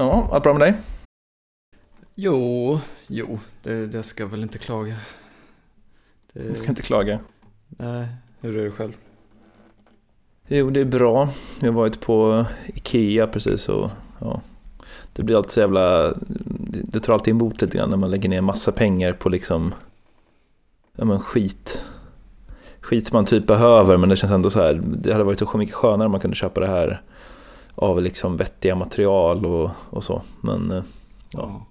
Ja, allt bra med dig? Jo, jo, det, det ska väl inte klaga. Det, Jag ska inte klaga. Nej, hur är det själv? Jo, det är bra. Jag har varit på Ikea precis och ja, det blir alltid så jävla... Det, tar alltid emot lite grann när man lägger ner massa pengar på liksom... Ja men skit. Skit man typ behöver men det känns ändå så här. Det hade varit så mycket skönare om man kunde köpa det här av liksom vettiga material och, och så. Men eh, ja,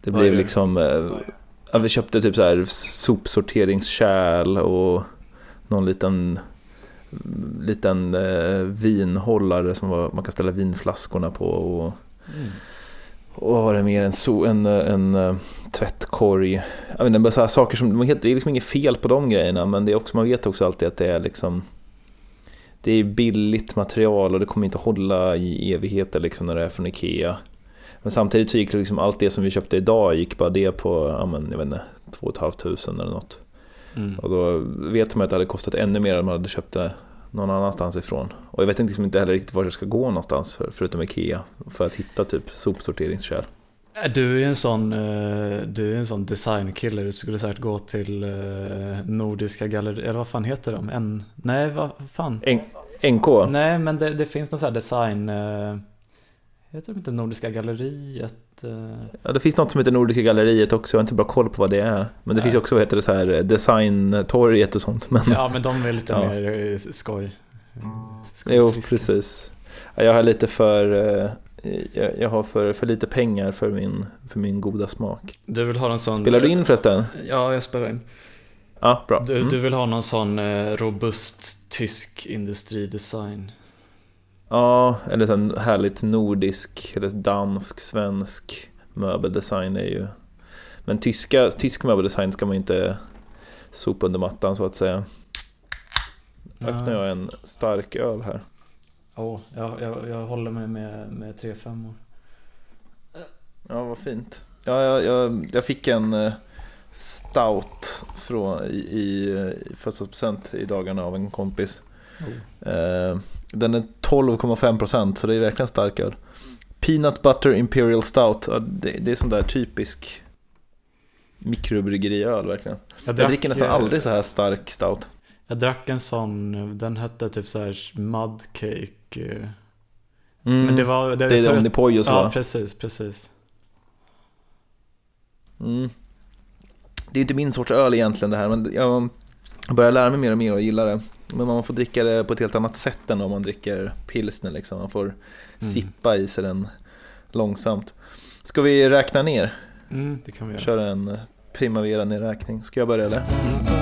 det blev liksom... eh, Ja, vi köpte typ så här sopsorteringskärl och någon liten liten eh, vinhållare som var, man kan ställa vinflaskorna på och, Mm. och var det mer? En, so, en, en, tvättkorg. Jag vet inte, bara så saker som, det är liksom inget fel på de grejerna men det är också, man vet också alltid att det är liksom det är billigt material och det kommer inte hålla i evigheter liksom när det är från Ikea. Men samtidigt så gick liksom allt det som vi köpte idag gick bara det på, ja men jag vet inte, 2 500 eller något. Mm. Och då vet man att det hade kostat ännu mer om man hade köpt det någon annanstans ifrån. Och jag vet liksom inte heller riktigt var jag ska gå någonstans för, förutom Ikea för att hitta typ sopsorteringskärl. Äh, Du är en sån, eh, du är en sån designkille, du skulle säkert gå till eh, Nordiska galleri, eller vad fan heter de? En, nej, vad fan? N- NK? Nej, men det, det finns någon sån här design, eh, heter det inte Nordiska galleriet? eh? Ja, det finns något som heter Nordiska galleriet också, jag har inte bra koll på vad det är. Men det Nej. finns också, vad heter det, så här designtorget och sånt. Men, Ja, men de är lite Ja. mer eh, skoj. jo, precis. Ja, Jag har lite för, eh, jag, har för, för lite pengar för min, för min goda smak. Du vill ha en sån... Spelar du in förresten? Ja, jag spelar in. Ja, bra. Du, Mm. du vill ha någon sån eh, robust tysk industridesign. Ja, eller så här härligt nordisk eller dansk, svensk möbeldesign är ju... Men tyska, tysk möbeldesign ska man inte sopa under mattan så att säga. Nu öppnar jag en stark öl här. Åh, jag, jag, jag håller mig med, med 3 5 Ja, vad fint. Ja, jag, jag, jag fick en eh, stout från, i, i, i födelsedagspresent i dagarna av en kompis. Eh, den är 12,5% så det är verkligen stark öl. Peanut Butter Imperial Stout, det, det är sån där typisk mikrobryggeriöl verkligen. Jag dricker nästan eh, aldrig så här stark stout. Jag drack en sån, den hette typ så här mudcake. eh, Mm, Men det var... det är Omnipoj och så. Ja, va? precis, precis. Mm. Det är inte min sorts öl egentligen det här, men jag börjar lära mig mer och mer och gillar det. Men man får dricka det på ett helt annat sätt än om man dricker pilsner liksom. Man får Mm. sippa i sig den långsamt. Ska vi räkna ner? Mm, det kan vi göra. Köra en eh, Primavera nedräkning. Ska jag börja eller? Mm.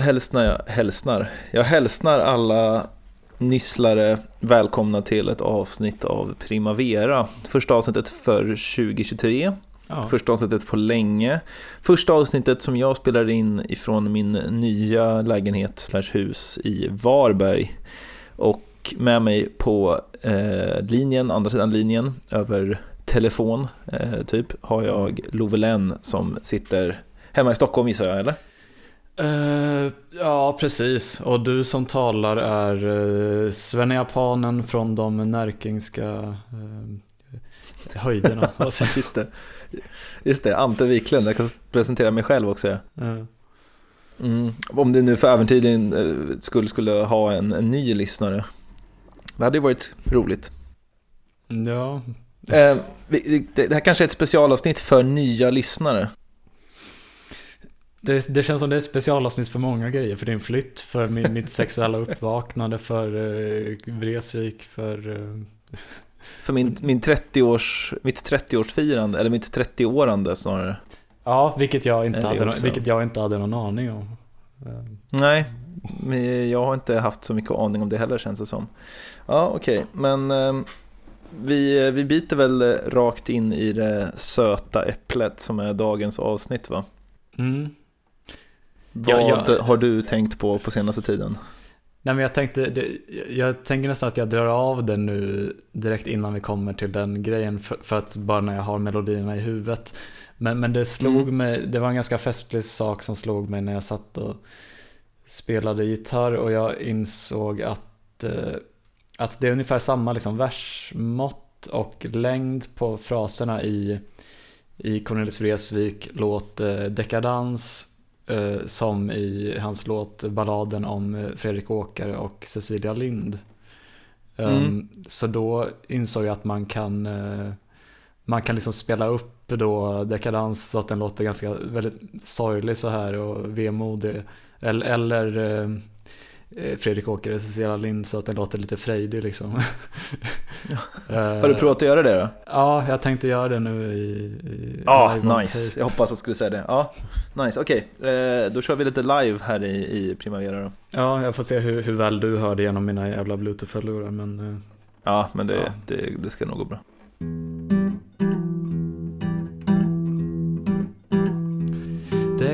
Hälsnar jag, hälsnar. Jag hälsnar alla nysslare välkomna till ett avsnitt av Primavera. Första avsnittet för 2023. Ja. Första avsnittet på länge. Första avsnittet som jag spelar in ifrån min nya lägenhet slash hus i Varberg. Och med mig på eh, linjen, andra sidan linjen, över telefon eh, typ, har jag Lovelen som sitter hemma i Stockholm gissar jag, eller? Eh, ja, precis. Och du som talar är uh, Svenne Japanen från de närkingska eh, höjderna. Just det. Just det, Ante Wiklund, jag kan presentera mig själv också. Eh, Mm. Om det nu för äventyrlig eh, skull skulle ha en, en ny lyssnare. Det hade ju varit roligt. ja, Eh, det, det här kanske är ett specialavsnitt för nya lyssnare. Det, det känns som det är specialavsnitt för många grejer. För din flytt, för min, mitt sexuella uppvaknande, för uh, Vreeswijk, för... eh, För min, min 30-års, mitt 30-årsfirande, eller mitt 30-årande snarare. ja, vilket jag, inte hade, nå- också. vilket jag inte hade någon aning om. Eh, Nej, men jag har inte haft så mycket aning om det heller känns det som. Ja, okej, men ehm, vi, vi biter väl rakt in i det söta äpplet som är dagens avsnitt va? Mm. Vad Ja, ja. har du tänkt på på senaste tiden? Nej men jag tänkte, jag tänker nästan att jag drar av det nu direkt innan vi kommer till den grejen för, för att bara när jag har melodierna i huvudet. Men, men det slog Mm. mig, det var en ganska festlig sak som slog mig när jag satt och spelade gitarr och jag insåg att, eh, att det är ungefär samma liksom versmått och längd på fraserna i, i Cornelis Vreeswijk låt eh, Dekadans som i hans låt Balladen om eh, Fredrik Åkare och Cecilia Lind. Um, Mm. Så då insåg jag att man kan, eh, man kan liksom spela upp då dekadans så att den låter ganska väldigt sorglig så här och vemodig. Eller, eller eh, eh, Fredrik Åkare, Cecilia Lind så att den låter lite frejdig liksom. Har du provat att göra det då? Ja, jag tänkte göra det nu i, i Ja, on nice. tape. Jag hoppas att du skulle säga det. Ja, nice. Okej, eh, då kör vi lite live här i, i Primavera då. Ja, jag får se hur, hur väl du hör det genom mina jävla bluetooth-hörlurar men eh, Ja, men det, Ja. Det, det ska nog gå bra.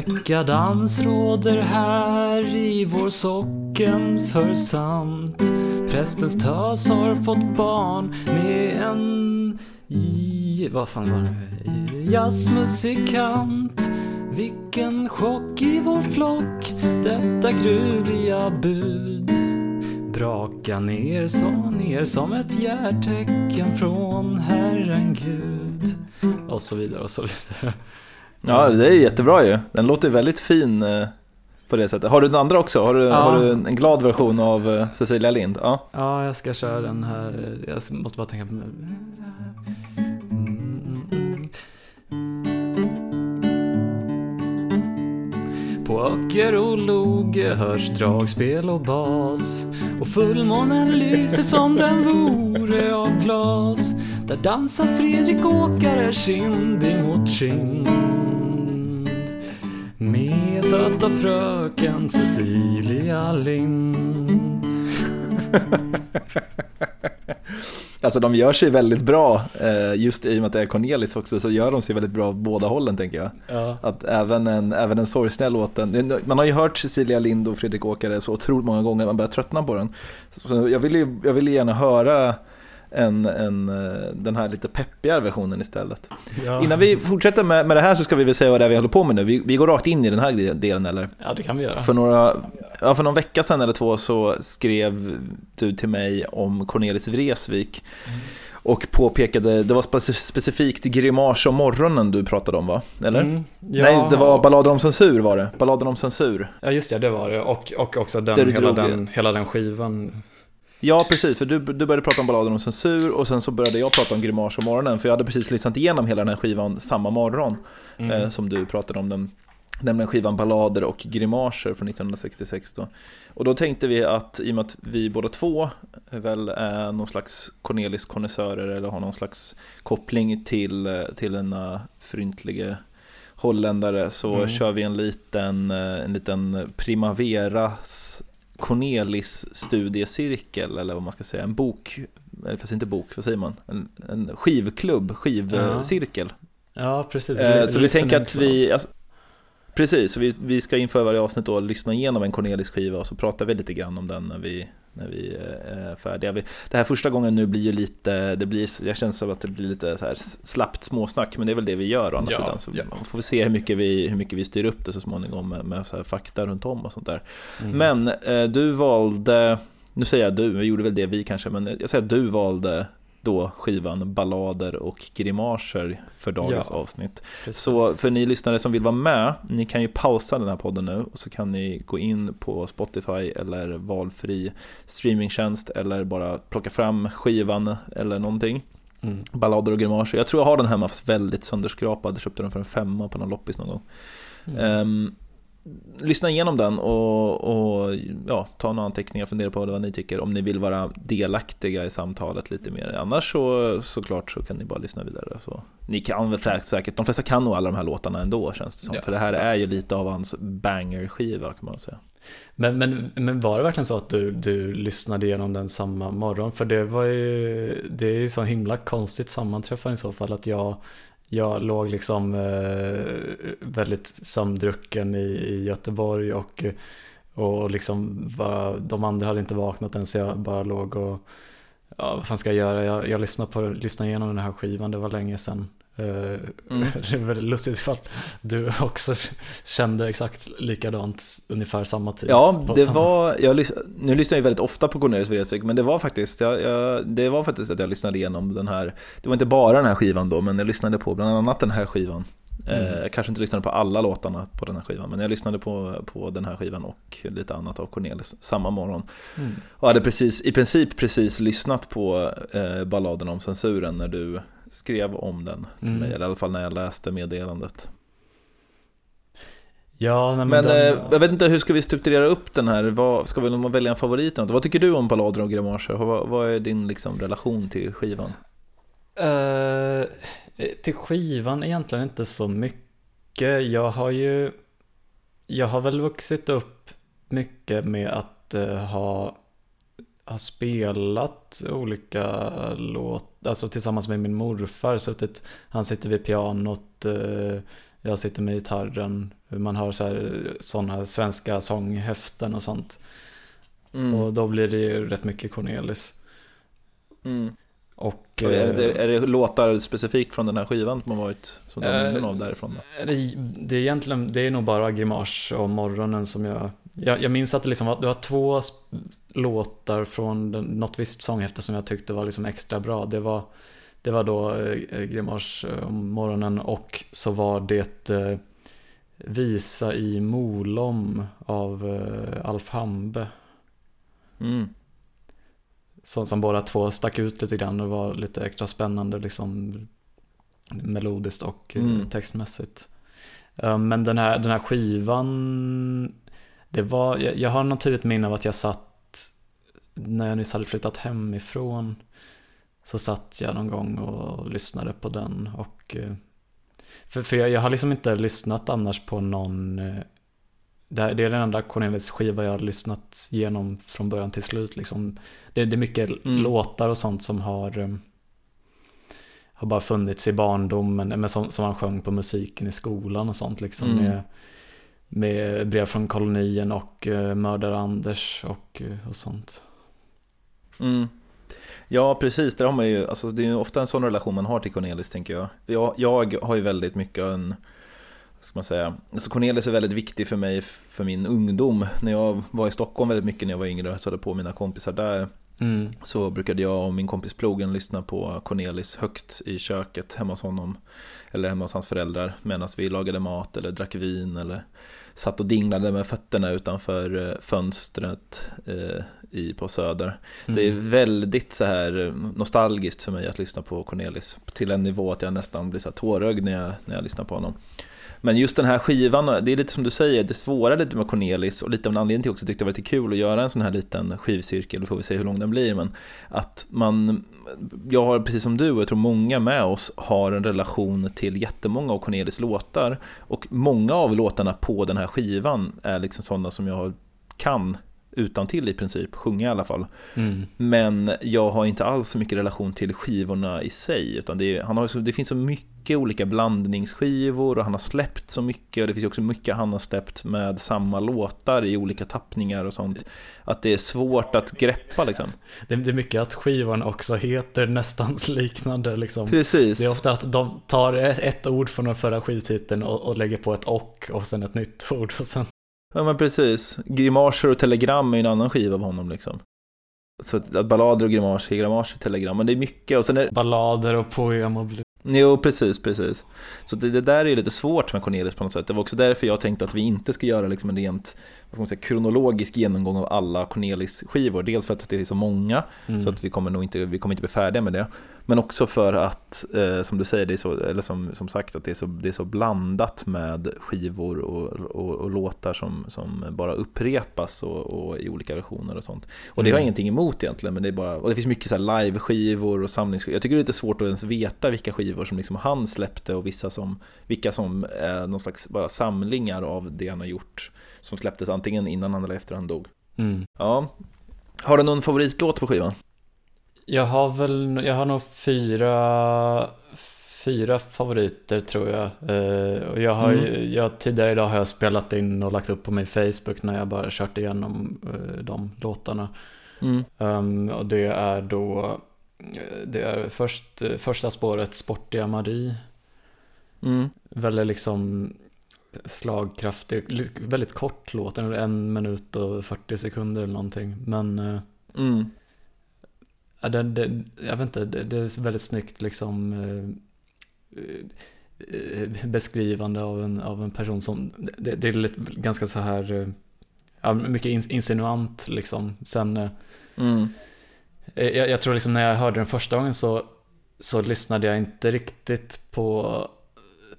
Dekadans råder här i vår socken för sant. Prästens tös har fått barn med en... i- Vad fan var det? Jazzmusikant. Vilken chock i vår flock Detta gruvliga bud. Braka ner så ner som ett järtecken från Herren Gud. Och så vidare och så vidare. Ja, det är jättebra ju. Den låter väldigt fin eh, på det sättet. Har du den andra också? Har du, Ja. har du en glad version av eh, Cecilia Lind? Ja. Ja, jag ska köra den här. Jag måste bara tänka på... På öcker och loge hörs dragspel och bas och fullmånen lyser som den vore av glas. Där dansar Fredrik Åkare kind emot kind med söta fröken Cecilia Lind. Alltså de gör sig väldigt bra, eh, just i och med att det är Cornelis också, så gör de sig väldigt bra åt båda hållen tänker jag. Ja. Att även en, även en sorgsnäll låten, man har ju hört Cecilia Lind och Fredrik Åkare så otroligt många gånger man börjar tröttna på den. Så jag vill ju, jag vill ju gärna höra en, en, eh, den här lite peppigare versionen istället. Ja. Innan vi fortsätter med, med det här så ska vi väl säga vad det är vi håller på med nu. Vi, vi går rakt in i den här delen eller? ja, det kan vi göra. För, några, ja, för någon vecka sedan eller två så skrev du till mig om Cornelis Vreeswijk och påpekade, det var speci- specifikt Grimas om morgonen du pratade om va? Eller? Mm, ja, Nej, det var Balladen om censur var det. Balladen om censur. Ja, just det, det var det. Och, och också den, hela, drog- den, hela den skivan. Ja, precis, för du, du började prata om Balladen om censur och sen så började jag prata om Grimas om morgonen för jag hade precis lyssnat igenom hela den här skivan samma morgon Mm. eh, som du pratade om den. Nämligen skivan Ballader och Grimaser från 1966 då. Och då tänkte vi att i och med att vi båda två väl är någon slags Cornelis konnässörer eller har någon slags koppling till, till denna fryntlige holländare så Mm. kör vi en liten, eh, en liten Primaveras Cornelis studiecirkel eller vad man ska säga, en bok, eller fast inte bok, vad säger man? En, en skivklubb, skivcirkel. Ja, precis. Eh, så vi tänker att vi, alltså, precis, så vi, vi ska inför varje avsnitt då lyssna igenom en Cornelis skiva och så pratar vi lite grann om den när vi, när vi eh, är färdiga. Det här första gången nu blir ju lite, det blir, jag känner som att det blir lite så här slappt småsnack, men det är väl det vi gör å andra Ja, sidan. Så ja. får vi se hur mycket vi, hur mycket vi styr upp det så småningom med, med så fakta runt om och sånt där. Mm. Men eh, du valde, nu säger jag du, vi gjorde väl det vi kanske, men jag säger att du valde då skivan Ballader och Grimaser för dagens Ja, avsnitt. Precis. Så för ni lyssnare som vill vara med, ni kan ju pausa den här podden nu och så kan ni gå in på Spotify eller valfri streamingtjänst eller bara plocka fram skivan eller någonting. Mm. Ballader och Grimaser. Jag tror jag har den hemma fast väldigt sönderskrapad. Jag köpte den för en femma på någon loppis någon gång. Mm. Ehm, lyssna igenom den och, och ja, ta några anteckningar, fundera på vad ni tycker om ni vill vara delaktiga i samtalet lite mer. Annars så såklart så kan ni bara lyssna vidare. Så. Ni kan väl säkert, de flesta kan nog alla de här låtarna ändå känns det som. Ja. För det här är ju lite av hans banger-skiva kan man säga. Men, men, men var det verkligen så att du, du lyssnade igenom den samma morgon? För det var ju, det är ju så himla konstigt sammanträffande i så fall att jag jag låg liksom eh, väldigt sömndrucken i, i Göteborg och, och liksom bara, de andra hade inte vaknat än så jag bara låg och ja, vad fan ska jag göra? Jag, jag lyssnade, på, lyssnade igenom den här skivan, det var länge sedan. Eh, mm. Det är väldigt lustigt ifall du också kände exakt likadant ungefär samma tid. Ja, det samma... var, jag, nu lyssnar jag väldigt ofta på Cornelius Vreeswijk, men det var faktiskt, jag, jag, det var faktiskt att jag lyssnade igenom den här, det var inte bara den här skivan då, men jag lyssnade på bland annat den här skivan. Eh, mm. Jag kanske inte lyssnade på alla låtarna på den här skivan, men jag lyssnade på, på den här skivan och lite annat av Cornelis samma morgon. Mm. Och hade precis, i princip precis lyssnat på eh, balladen om censuren när du skrev om den till mm. mig, eller i alla fall när jag läste meddelandet. Ja, men, men den... eh, jag vet inte, hur ska vi strukturera upp den här? Vad, ska vi välja en favorit? Vad tycker du om ballader och grimaser? Vad, vad är din liksom, relation till skivan? Uh, till skivan egentligen inte så mycket. Jag har ju Jag har väl vuxit upp mycket med att uh, ha har spelat olika låtar, alltså tillsammans med min morfar. Suttit, han sitter vid pianot, uh, jag sitter med gitarren. Man har sådana svenska sånghäften och sånt. Mm. Och då blir det ju rätt mycket Cornelis. Mm. Och, är, det, är det låtar specifikt från den här skivan som har varit som du äh, av därifrån? Då? Det, det, är egentligen, det är nog bara Grimas och Morgonen som jag jag, jag minns att det, liksom var, det var två låtar från något visst sånghäfte som jag tyckte var liksom extra bra. Det var, det var då eh, Grimas om eh, morgonen och så var det eh, Visa i Molom av eh, Alf Hambe. Mm som, som båda två stack ut lite grann och var lite extra spännande liksom melodiskt och eh, mm. textmässigt. Eh, men den här, den här skivan, det var, jag, jag har något tydligt minne av att jag satt, när jag nyss hade flyttat hemifrån, så satt jag någon gång och lyssnade på den och eh, för, för jag, jag har liksom inte lyssnat annars på någon det, är den enda Cornelis skiva jag har lyssnat igenom från början till slut. Liksom. Det, det är mycket mm. låtar och sånt som har, um, har bara funnits i barndomen, men som, som han sjöng på musiken i skolan och sånt. Liksom, mm. med, med brev från kolonien och eh, uh, Mördare Anders och, eh, och sånt. Mm. Ja, precis. Där har man ju, alltså, det är ju ofta en sån relation man har till Cornelis, tänker jag. Jag, jag har ju väldigt mycket en ska man säga. alltså Cornelis är väldigt viktig för mig för min ungdom. När jag var i Stockholm väldigt mycket när jag var yngre och hälsade på mina kompisar där. Mm. Så brukade jag och min kompis Plogen lyssna på Cornelis högt i köket hemma hos honom. Eller hemma hos hans föräldrar medan vi lagade mat eller drack vin eller satt och dinglade med fötterna utanför eh, fönstret eh, i, på Söder. Mm. Det är väldigt så här nostalgiskt för mig att lyssna på Cornelis till en nivå att jag nästan blir så här tårögd när jag, när jag lyssnar på honom. Men just den här skivan, det är lite som du säger, det svåra lite med Cornelis och lite av en anledning till också tyckte det var lite kul att göra en sån här liten skivcirkel, då får vi se hur lång den blir, men att man, jag har precis som du och jag tror många med oss har en relation till jättemånga av Cornelis låtar och många av låtarna på den här skivan är liksom sådana som jag kan utan till i princip, sjunga i alla fall. Mm. Men jag har inte alls så mycket relation till skivorna i sig, utan det, han har så, det finns så mycket olika blandningsskivor och han har släppt så mycket och det finns också mycket han har släppt med samma låtar i olika tappningar och sånt. Att det är svårt att greppa liksom. Det, är mycket att skivorna också heter nästan liknande liksom. Precis. Det är ofta att de tar ett, ett ord från den förra skivtiteln och, och lägger på ett och och sen ett nytt ord och sen Ja men precis. Grimaser och telegram är ju en annan skiva av honom liksom. Så att ballader och grimaser, grimaser, telegram, men det är mycket och sen är Ballader och poem och blues. Jo, precis, precis. Så det, det, där är ju lite svårt med Cornelis på något sätt. Det var också därför jag tänkte att vi inte ska göra liksom en rent man säga, kronologisk genomgång av alla Cornelis-skivor. Dels för att det är så många, mm. så att vi kommer nog inte, vi kommer inte bli färdiga med det. Men också för att, eh, som du säger, det är så, eller som, som sagt, att det är så, det är så blandat med skivor och, och, och låtar som, som bara upprepas och, och, i olika versioner och sånt. Och det har jag Mm. ingenting emot egentligen, men det är bara, och det finns mycket så live-skivor och samlingsskivor. Jag tycker det är lite svårt att ens veta vilka skivor som liksom han släppte och vissa som, vilka som är någon slags bara samlingar av det han har gjort. Som släpptes antingen innan han eller efter han dog. Mm. Ja. Har du någon favoritlåt på skivan? Jag har väl, jag har nog fyra, fyra favoriter tror jag. Eh, och jag har, Mm. jag, tidigare idag har jag spelat in och lagt upp på min Facebook när jag bara kört igenom eh, de låtarna. Mm. Um, och det är då, det är först, första spåret Sportiga Marie. Mm. Väldigt liksom slagkraftig, väldigt kort låt, en minut och 40 sekunder eller någonting. Men eh, Mm. Ja, det, det, jag vet inte, det, det är väldigt snyggt liksom eh, eh, beskrivande av en, av en person som, det, det är lite, ganska så här, ja, mycket ins- insinuant liksom. Sen, Mm. jag, jag tror liksom när jag hörde den första gången så, så lyssnade jag inte riktigt på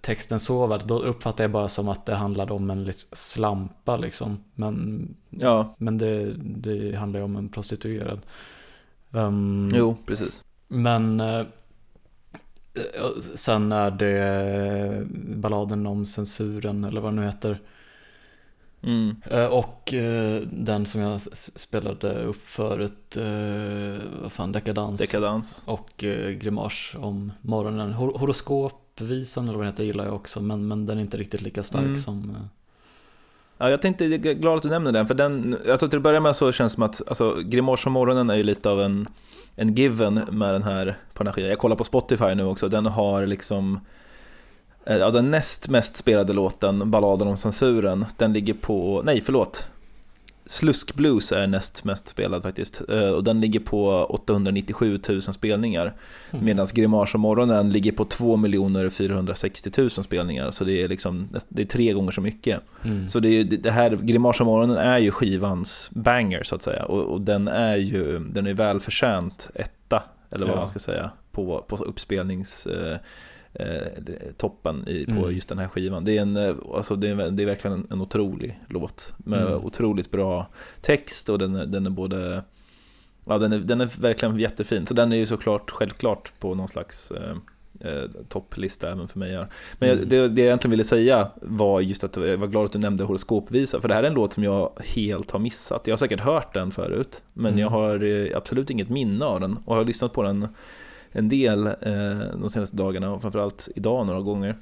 texten så väl. Då uppfattade jag bara som att det handlade om en slampa liksom. Men, Ja, men det, det handlar ju om en prostituerad. Um, jo, precis. Men eh, sen är det balladen om censuren eller vad det nu heter. Mm. Eh, Och eh, den som jag spelade upp förut, eh, vad fan, Dekadans. Dekadans. och eh, Grimas om morgonen. Hor- horoskopvisan eller vad den heter gillar jag också, men, men den är inte riktigt lika stark Mm. som... eh, Ja, jag tänkte, jag är glad att du nämner den, för den, jag tror till att börja med så känns det som att, alltså, Grimmage om morgonen är ju lite av en, en given med den här, på den här skivan. Jag kollar på Spotify nu också, den har liksom, eh, ja, den näst mest spelade låten, Balladen om censuren, den ligger på, nej förlåt, Slusk Blues är näst mest spelad faktiskt, eh, och den ligger på 897 000 spelningar. Medan Grimmage om morgonen ligger på 2 460 000 spelningar, så det är liksom, det är tre gånger så mycket. Mm. Så det, är, det här, Grimmage om morgonen är ju skivans banger så att säga. Och, och den är ju, den är välförtjänt etta, eller vad Ja. man ska säga, på, på uppspelnings... Eh, toppen i, på Mm. just den här skivan. Det är, en, eh, alltså det är, det är verkligen en, en otrolig låt med Mm. otroligt bra text och den, är- den är både Ja, den är, den är verkligen jättefin. Så den är ju såklart självklart på någon slags eh, eh, topplista även för mig. Här. Men jag, Mm. det, det jag egentligen ville säga var just att jag var glad att du nämnde horoskopvisa. För det här är en låt som jag helt har missat. Jag har säkert hört den förut. Men Mm. jag har absolut inget minne av den. Och har lyssnat på den en del eh, de senaste dagarna och framförallt idag några gånger.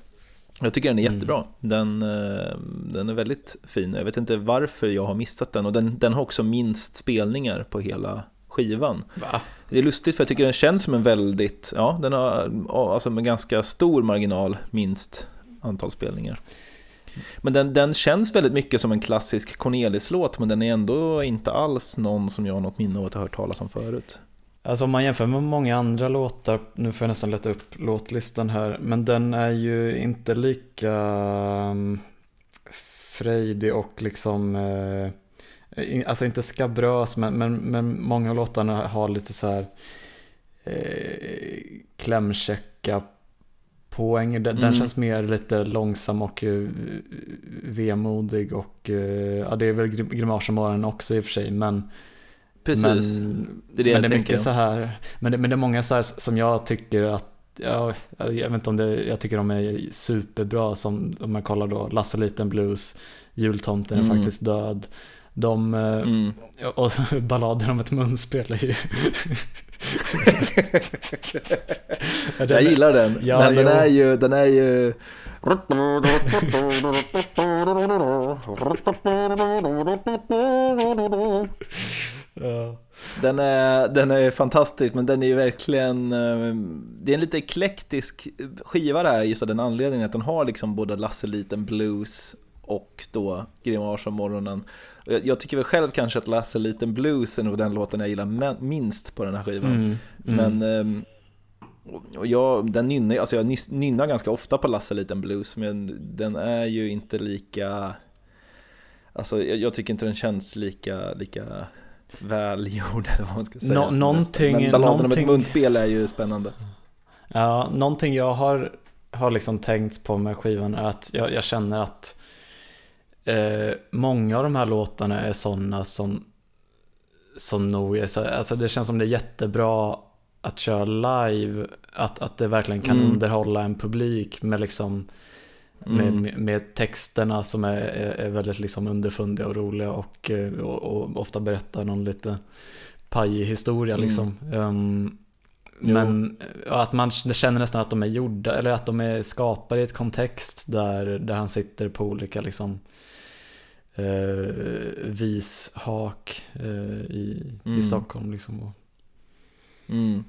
Jag tycker den är Mm. jättebra. Den, eh, den är väldigt fin. Jag vet inte varför jag har missat den. Och den, den har också minst spelningar på hela skivan. Va? Det är lustigt för jag tycker den känns som en väldigt, ja den har alltså med ganska stor marginal minst antal spelningar. Men den, den känns väldigt mycket som en klassisk Cornelis-låt men den är ändå inte alls någon som jag har något minne av att ha hört talas om förut. Alltså om man jämför med många andra låtar, nu får jag nästan leta upp låtlistan här, men den är ju inte lika um, frejdig och liksom, eh, alltså inte skabrös, men, men, men många av låtarna har lite så här eh, klämkäcka poäng. Den, den Mm. känns mer lite långsam och eh, vemodig och eh, ja, det är väl Grim- Grimasche morgon också i och för sig, men Precis, men det är det men det är mycket så här, men det, men det är många så här som jag tycker att, ja, jag vet inte om det, jag tycker de är superbra som om man kollar då Lasse Liten Blues, Jultomten är Mm. faktiskt död. De, eh, Mm. och balladen om ett munspel är ju... Den Jag gillar den, Ja, men den jo. är ju, den är ju... Ja. Den är, den är fantastisk, men den är ju verkligen, eh, det är en lite eklektisk skiva det här, just av den anledningen att den har liksom både Lasse Liten Blues och då Grimmage om morgonen. Jag, jag tycker väl själv kanske att Lasse Liten Blues är nog den låten jag gillar minst på den här skivan. Mm, mm. Men ehm, och- jag, den nynnar, alltså jag nynnar ganska ofta på Lasse Liten Blues, men den är ju inte lika, alltså jag, jag tycker inte den känns lika, lika välgjord eller vad man ska säga. Nå- någonting-. Men balladen om någonting- ett munspel är ju spännande. Ja, någonting jag har, har liksom tänkt på med skivan är att jag, jag känner att eh, många av de här låtarna är sådana som, som nog är så, alltså det känns som det är jättebra att köra live, att, att det verkligen kan Mm. underhålla en publik med liksom Mm. med, med texterna som är, är, väldigt liksom underfundiga och roliga och, eh, och, och ofta berättar någon lite pajig historia Mm. liksom. Jo. men ja, att man känner nästan att de är gjorda, eller att de är skapade i ett kontext där, där han sitter på olika liksom eh, vishak eh, i, Mm. i Stockholm liksom. Mm.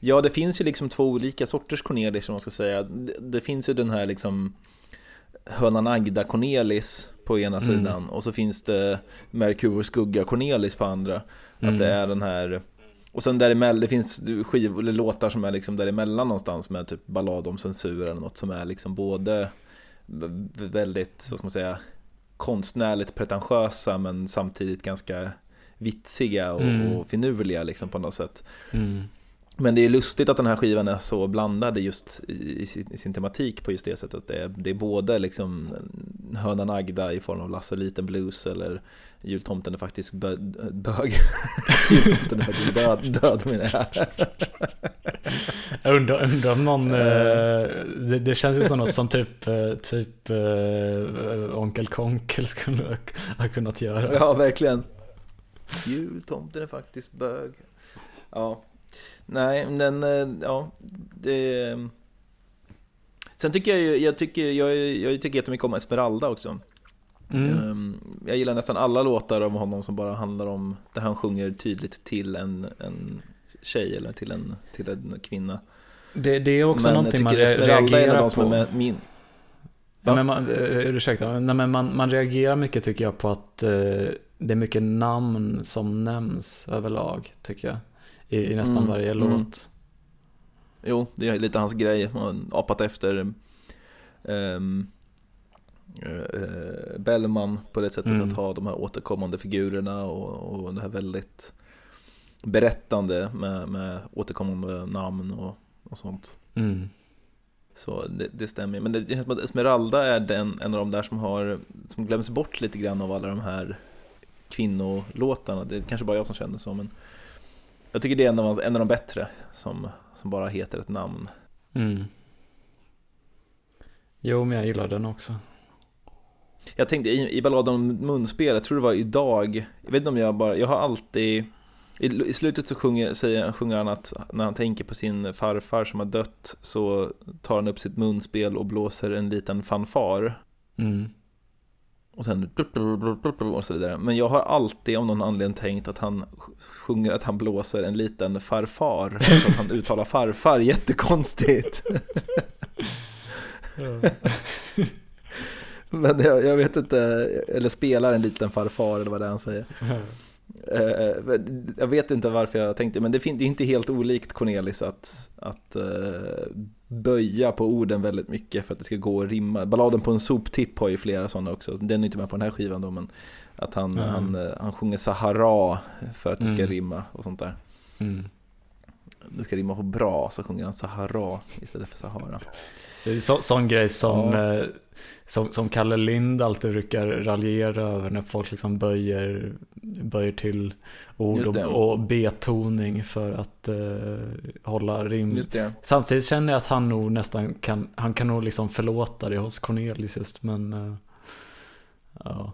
Ja, det finns ju liksom två olika sorters Cornelis som man ska säga. Det, det finns ju den här liksom hönan Agda Cornelis på ena Mm. sidan och så finns det Merkur skugga Cornelis på andra. Mm. Att det är den här och sen däremellan, det finns skiv, eller låtar som är liksom däremellan någonstans med typ ballad om censur eller något som är liksom både väldigt, så ska man säga, konstnärligt pretentiösa men samtidigt ganska vitsiga och, Mm. och finurliga liksom på något sätt. Mm. Men det är lustigt att den här skivan är så blandad just i, i, sin, tematik på just det sättet. Det är, det är både liksom Hönan Agda i form av Lasse Liten Blues eller Jultomten är faktiskt bö, bög. Jultomten är faktiskt död, död menar jag. Jag undrar, undrar om någon, eh, det, det känns ju som något som typ, eh, typ eh, Onkel Konkel skulle ha kunnat göra. Ja, verkligen. Jultomten är faktiskt bög. Ja, nej, men eh, ja, det... Sen tycker jag ju, jag tycker, jag, jag tycker jättemycket om Esmeralda också. Mm. Ehm, Jag gillar nästan alla låtar av honom som bara handlar om, där han sjunger tydligt till en, en tjej eller till en, till en kvinna. Det, det är också Men någonting man tycker re- Esmeralda är en av reagerar de som på. är min, Ja, men man, eh, ursäkta, nej, men man, man reagerar mycket tycker jag på att eh, det är mycket namn som nämns överlag, tycker jag. I, i nästan Mm, varje mm. låt. Jo, det är lite hans grej. Han har apat efter um, Bellman på det sättet Mm. att ha de här återkommande figurerna och, och det här väldigt berättande med, med återkommande namn och, och sånt. Mm. Så det, det stämmer. Men det känns som att Esmeralda är den, en av de där som har som glöms bort lite grann av alla de här kvinnolåtarna. Det är kanske bara jag som känner så, men jag tycker det är en av, en av de bättre som, som bara heter ett namn. Mm. Jo, men jag gillar den också. Jag tänkte i, i balladen om munspel, jag tror det var idag, jag vet inte om jag bara, jag har alltid i, i slutet så sjunger, säger, sjunger han att när han tänker på sin farfar som har dött så tar han upp sitt munspel och blåser en liten fanfar. Mm. Och sen och så vidare. Men jag har alltid av någon anledning tänkt att han sjunger att han blåser en liten farfar. Så att han uttalar farfar jättekonstigt. Men jag, jag vet inte, eller spelar en liten farfar eller vad det är han säger. Eh, Jag vet inte varför jag tänkte, men det är inte helt olikt Cornelis att, att eh, böja på orden väldigt mycket för att det ska gå att rimma. Balladen på en soptipp har ju flera sådana också, den är inte med på den här skivan då, men att han, Mm. han, eh, han sjunger Sahara för att det ska Mm. rimma och sånt där. Mm. Det ska rimma på bra, så sjunger han Sahara istället för Sahara. Det är så, sån grej som, Ja. eh, som, som Kalle Lind alltid brukar raljera över när folk liksom böjer, böjer till ord och, och betoning för att eh, hålla rim. Samtidigt känner jag att han nog nästan kan, han kan nog liksom förlåta det hos Cornelis just men eh, ja.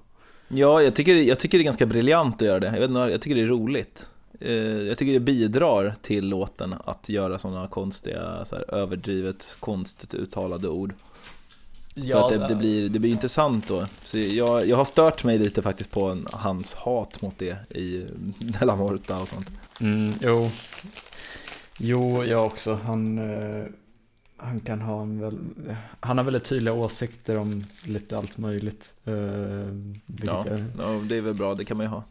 Ja, jag tycker, jag tycker det är ganska briljant att göra det. Jag, vet inte, jag tycker det är roligt. Eh, Jag tycker det bidrar till låten att göra sådana konstiga, så här, överdrivet konstigt uttalade ord. För att det, det, blir, det blir intressant då. Så jag, jag har stört mig lite faktiskt på en, hans hat mot det i Della Morta och sånt. Mm, jo. Jo, jag också. Han, eh, han kan ha en väl, han har väldigt tydliga åsikter om lite allt möjligt. Eh, Ja, jag, ja, det är väl bra, det kan man ju ha.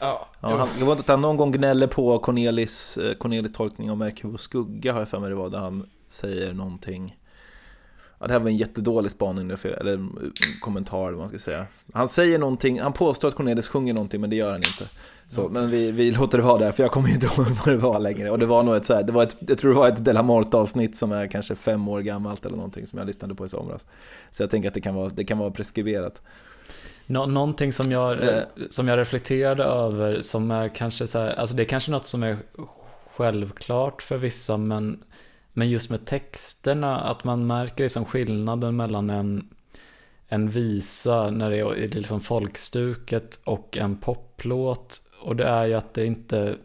Ja, Ja, han, jag vet att han någon gång gnäller på Cornelis, eh, Cornelis tolkning av Merkur och skugga har jag för mig det var, där han säger någonting Ja, det här var en jättedålig spaning nu, för, eller eh, kommentar eller vad man ska säga. Han säger någonting, han påstår att Cornelis sjunger någonting men det gör han inte. Så, Men vi, vi låter det vara där, för jag kommer inte ihåg vad det var längre. Och det var nog ett så här, det var ett, jag tror det var ett Delamort avsnitt som är kanske fem år gammalt eller någonting som jag lyssnade på i somras. Så jag tänker att det kan vara, det kan vara preskriberat. Nå någonting som jag, Eh. som jag reflekterade över som är kanske så här, alltså det är kanske något som är självklart för vissa men, men just med texterna att man märker liksom skillnaden mellan en, en visa när det är i liksom folkstuket och en poplåt och det är ju att det inte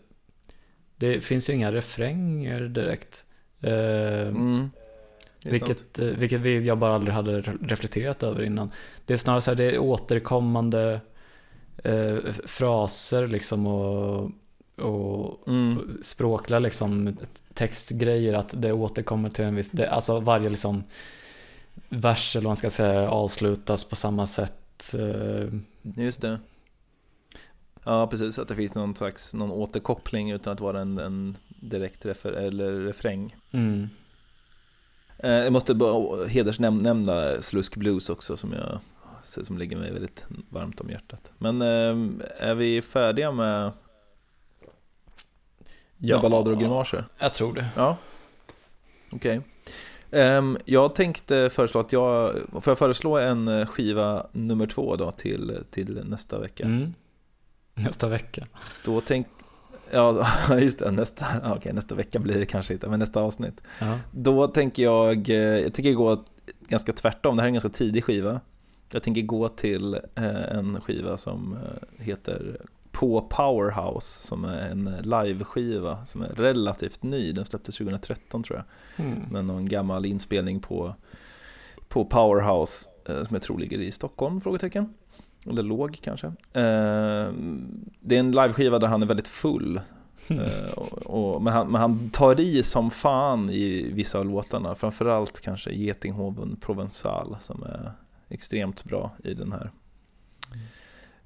det finns ju inga refränger direkt. Eh, Mm. Sant. vilket, eh, vilket vi- jag bara aldrig hade re- reflekterat över innan. Det är snarare så här, det är återkommande eh, fraser liksom och, och Mm. språkliga liksom textgrejer att det återkommer till en viss, det, alltså varje liksom vers eller vad man ska säga avslutas på samma sätt. Eh, Just det. Ja, precis. Att det finns någon slags någon återkoppling utan att vara en, en direkt refer, eller refräng. mm. Eh, jag måste bara hedersnämna Slusk Blues också som jag som ligger mig väldigt varmt om hjärtat. Men eh, är vi färdiga med, med ballader och grimaser? Jag tror det. Ja, okej. Ehm, jag tänkte föreslå att jag, får jag föreslå en skiva nummer två då till, till nästa vecka? Mm. Nästa vecka. Då tänk, ja just det, nästa, okej, nästa vecka blir det kanske inte, men nästa avsnitt. Ja. Då tänker jag, eh, jag tänker gå ganska tvärtom, det här är en ganska tidig skiva. Jag tänker gå till eh, en skiva som eh, heter På Powerhouse, som är en liveskiva som är relativt ny, den släpptes 2013 tror jag. Mm. Med någon gammal inspelning på, på Powerhouse, som jag tror ligger i Stockholm, frågetecken. Eller låg kanske. Eh, det är en liveskiva där han är väldigt full. Eh, och, och, men, han, men han tar i som fan i vissa av låtarna. Framförallt kanske Getinghoven Provençal som är extremt bra i den här.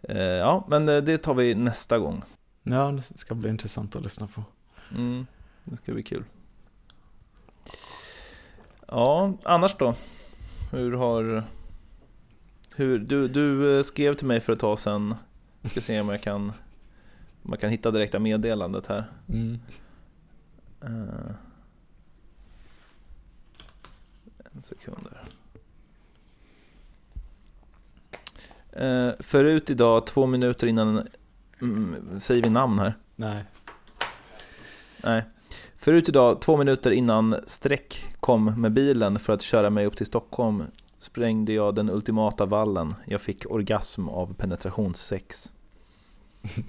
Eh, ja, men det tar vi nästa gång. Ja, det ska bli intressant att lyssna på. Mm, det ska bli kul. Ja, annars då? Hur har... Hur, du, du eh, skrev till mig för ett tag sedan. Jag ska se om jag kan, om jag kan hitta direkta meddelandet här. Mm. Eh, en sekund där. Eh, förut idag, två minuter innan, mm, säger vi namn här? Nej. Nej. Förut idag, två minuter innan streck kom med bilen för att köra mig upp till Stockholm sprängde jag den ultimata vallen. Jag fick orgasm av penetrationssex.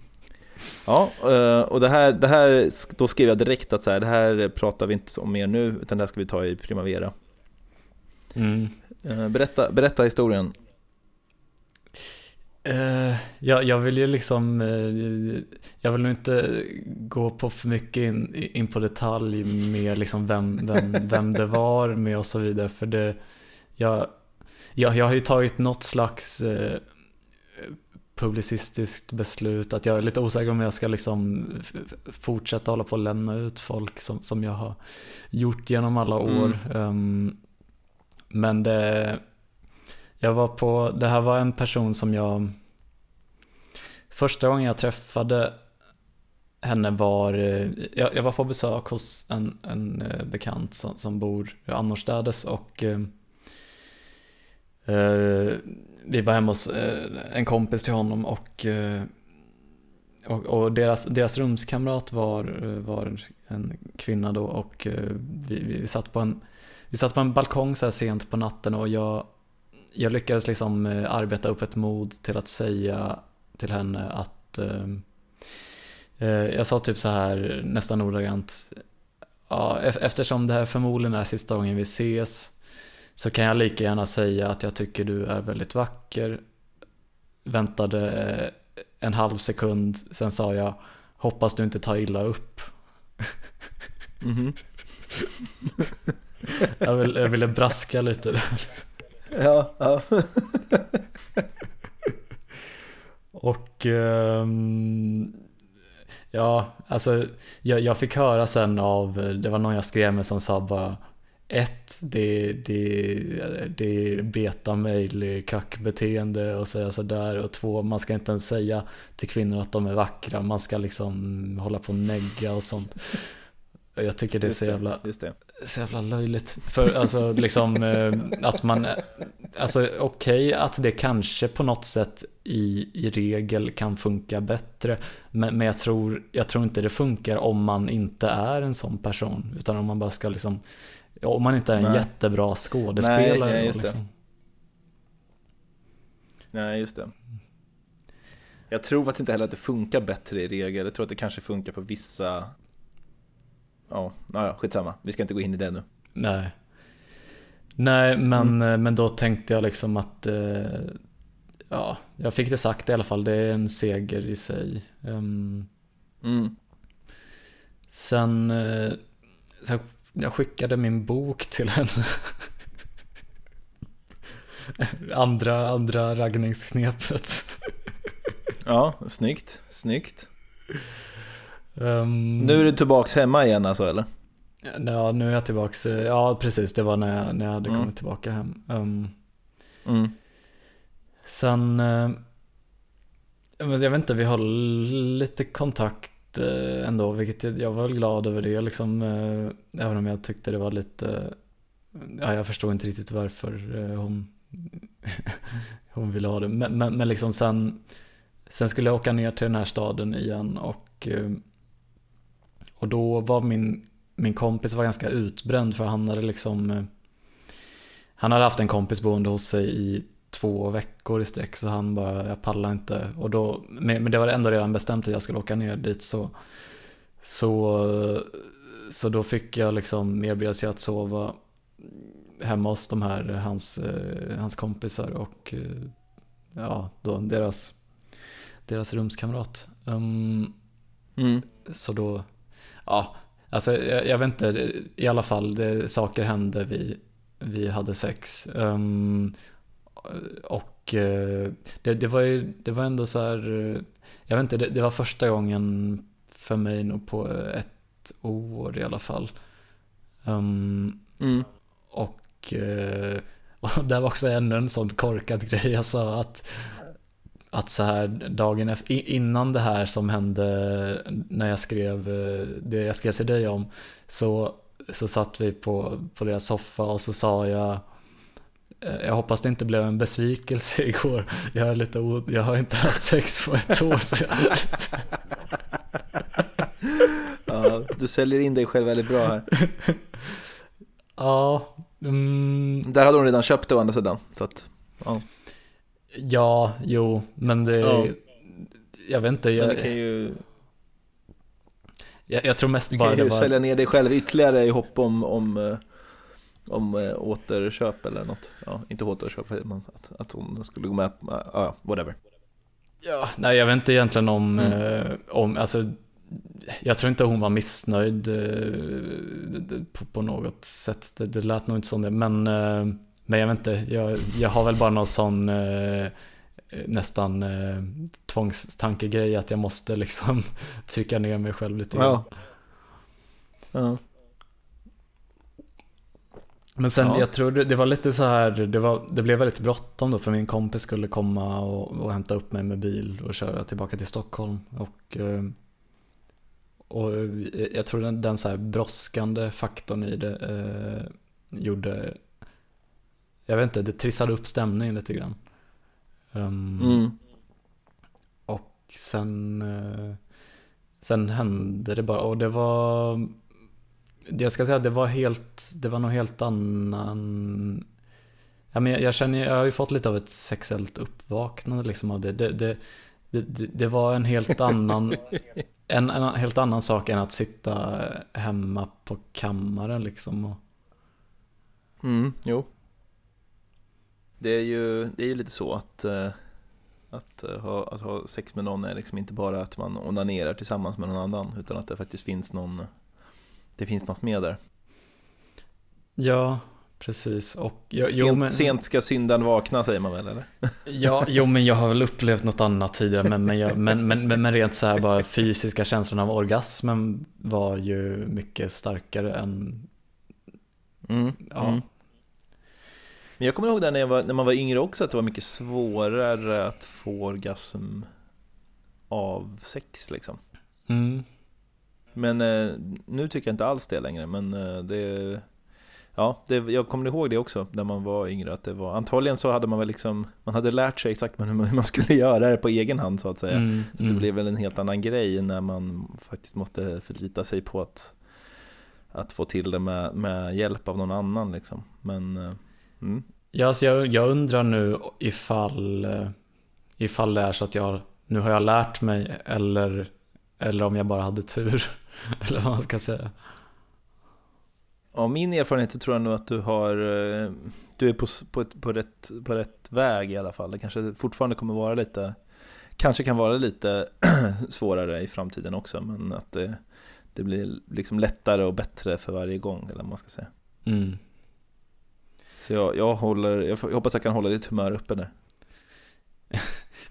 Ja, eh, och det här, det här, då skrev jag direkt att så här, det här pratar vi inte om mer nu, utan det här ska vi ta i Primavera. Mm. Eh, Berätta, berätta historien. Eh, jag, jag vill ju liksom, eh, jag vill nog inte gå på för mycket in, in på detalj med liksom vem, vem, vem det var med och så vidare. För det, jag, jag, jag har ju tagit något slags eh, publicistiskt beslut att jag är lite osäker om jag ska liksom fortsätta hålla på och lämna ut folk som, som jag har gjort genom alla år. Ehm, men det, jag var på, det här var en person som jag Första gången jag träffade henne var, eh, jag, jag var på besök hos en, en eh, bekant som, som bor annorstädes och eh, eh, Eh, vi var hemma hos eh, en kompis till honom och, eh, och, och deras, deras rumskamrat var, var en kvinna då och eh, vi, vi, vi satt på en vi satt på en balkong så här sent på natten och jag, jag lyckades liksom eh, arbeta upp ett mod till att säga till henne att eh, eh, jag sa typ så här nästan ordagrant ja, eftersom det här förmodligen är sista gången vi ses så kan jag lika gärna säga att jag tycker du är väldigt vacker. Väntade eh, en halv sekund, sen sa jag hoppas du inte tar illa upp. Mhm. Jag, vill, jag ville braska lite där. Ja, ja. Och ehm, ja, alltså jag, jag fick höra sen av, det var någon jag skrev med som sa bara ett, det, det, det är beta-mail kackbeteende och säga sådär och två, man ska inte ens säga till kvinnor att de är vackra, man ska liksom hålla på och negga och sånt. Jag tycker det är så jävla, så jävla löjligt. För alltså liksom eh, att man, alltså okej okay, att det kanske på något sätt i, i regel kan funka bättre. Men, men jag, tror, jag tror inte det funkar om man inte är en sån person. Utan om man bara ska liksom, om man inte är en Nej. jättebra skådespelare. Nej, just liksom. det. Nej, just det. Jag tror faktiskt inte heller att det funkar bättre i regel. Jag tror att det kanske funkar på vissa ja, naja, skitsamma. Vi ska inte gå in i det nu. Nej. Nej, men, mm. Eh, men då tänkte jag liksom att eh, ja, jag fick det sagt i alla fall. Det är en seger i sig. Um, mm. Sen, eh, sen, jag skickade min bok till henne. andra, andra raggningsknepet. ja, snyggt, snyggt. Um, nu är du tillbaks hemma igen alltså eller? Ja, nu är jag tillbaks. Eh, ja, precis. Det var när jag, när jag hade mm. kommit tillbaka hem. Um, mm. Sen, uh, jag vet inte, vi har lite kontakt Eh, ändå, vilket jag, var väl glad över det liksom. Eh, även om jag tyckte det var lite, eh, ja, jag förstod inte riktigt varför hon, hon ville ha det. Men, men, men liksom sen, sen skulle jag åka ner till den här staden igen och och då var min, min kompis var ganska utbränd för han hade liksom Han hade haft en kompis boende hos sig i två veckor i sträck så han bara, jag pallar inte. Och då, men det var ändå redan bestämt att jag skulle åka ner dit så Så, så då fick jag liksom erbjuda sig att sova hemma hos de här, hans, eh, hans kompisar och eh, ja, då deras, deras rumskamrat. Um, mm. Så då ja, alltså jag, jag, vet inte, i alla fall, det, saker hände, vi, vi hade sex. Um, och uh, det, det, var ju, det var ändå så här, jag vet inte, det, det, var första gången för mig nog på ett år i alla fall. Um, mm. Och, uh, och det var också ännu en sån korkad grej jag sa att att så här dagen efter, innan det här som hände när jag skrev eh, det jag skrev till dig om så, så satt vi på, på deras soffa och så sa jag eh, jag hoppas det inte blev en besvikelse igår. Jag, är lite jag har inte haft sex på ett år. Så jag... ja, du säljer in dig själv väldigt bra här. Ja. Mm... Där hade hon redan köpt det å andra sidan. Så att, ja. Ja, jo, men det... Ja. Jag vet inte. Jag, men det kan ju... Jag, jag tror mest du bara det var... Du kan ju sälja ner dig själv ytterligare i hopp om, om, eh, om, äh, återköp eller något. Ja, inte återköp, men att, att hon skulle gå med på, ja, uh, whatever. Ja, nej jag vet inte egentligen om, mm. eh, om alltså jag tror inte hon var missnöjd eh, på, på, något sätt. Det, det lät nog inte som det. Men eh, men jag vet inte, jag, jag har väl bara någon sån eh, nästan eh, tvångstankegrej att jag måste liksom trycka ner mig själv lite ja. ja. Men sen ja. jag tror det, det, var lite så här, det, var, det blev väldigt bråttom då för min kompis skulle komma och, och hämta upp mig med bil och köra tillbaka till Stockholm. Och, eh, och jag tror den, den så här brådskande faktorn i det eh, gjorde jag vet inte, det trissade upp stämningen lite grann. Um, mm. Och sen, uh, sen hände det bara, och det var, jag ska säga, det var helt, det var nog helt annan, ja, men jag, jag känner, jag har ju fått lite av ett sexuellt uppvaknande liksom av det. Det, det, det, det var en helt annan, en, en helt annan sak än att sitta hemma på kammaren liksom. Och... Mm, jo. Det är ju, det är ju lite så att, uh, att, uh, ha, att ha sex med någon är liksom inte bara att man onanerar tillsammans med någon annan utan att det faktiskt finns någon, det finns något med där. Ja, precis. Och, ja, jo, sent, men... sent ska syndan vakna säger man väl eller? Ja, jo men jag har väl upplevt något annat tidigare men, men, jag, men, men, men, men rent så här bara fysiska känslan av orgasmen var ju mycket starkare än Mm. Ja. Mm. Men jag kommer ihåg där när, jag var, när man var yngre också att det var mycket svårare att få orgasm av sex liksom. Mm. Men eh, nu tycker jag inte alls det längre. Men eh, det, ja, det, jag kommer ihåg det också när man var yngre. Att det var, antagligen så hade man väl liksom, man hade lärt sig exakt hur man, skulle göra det på egen hand så att säga. Mm. Så det blev väl en helt annan grej när man faktiskt måste förlita sig på att, att få till det med, med hjälp av någon annan liksom. Men, eh, mm. Ja, så jag, jag undrar nu ifall, eh, ifall det är så att jag, nu har jag lärt mig eller, eller om jag bara hade tur. Eller vad man ska säga. Av min erfarenhet tror jag nog att du har eh, Du är på, på, ett, på, rätt, på rätt väg i alla fall. Det kanske fortfarande kommer vara lite Kanske kan vara lite svårare i framtiden också men att det, det blir liksom lättare och bättre för varje gång eller vad man ska säga. Mm. Så jag, jag, håller, jag hoppas jag kan hålla ditt humör uppe där.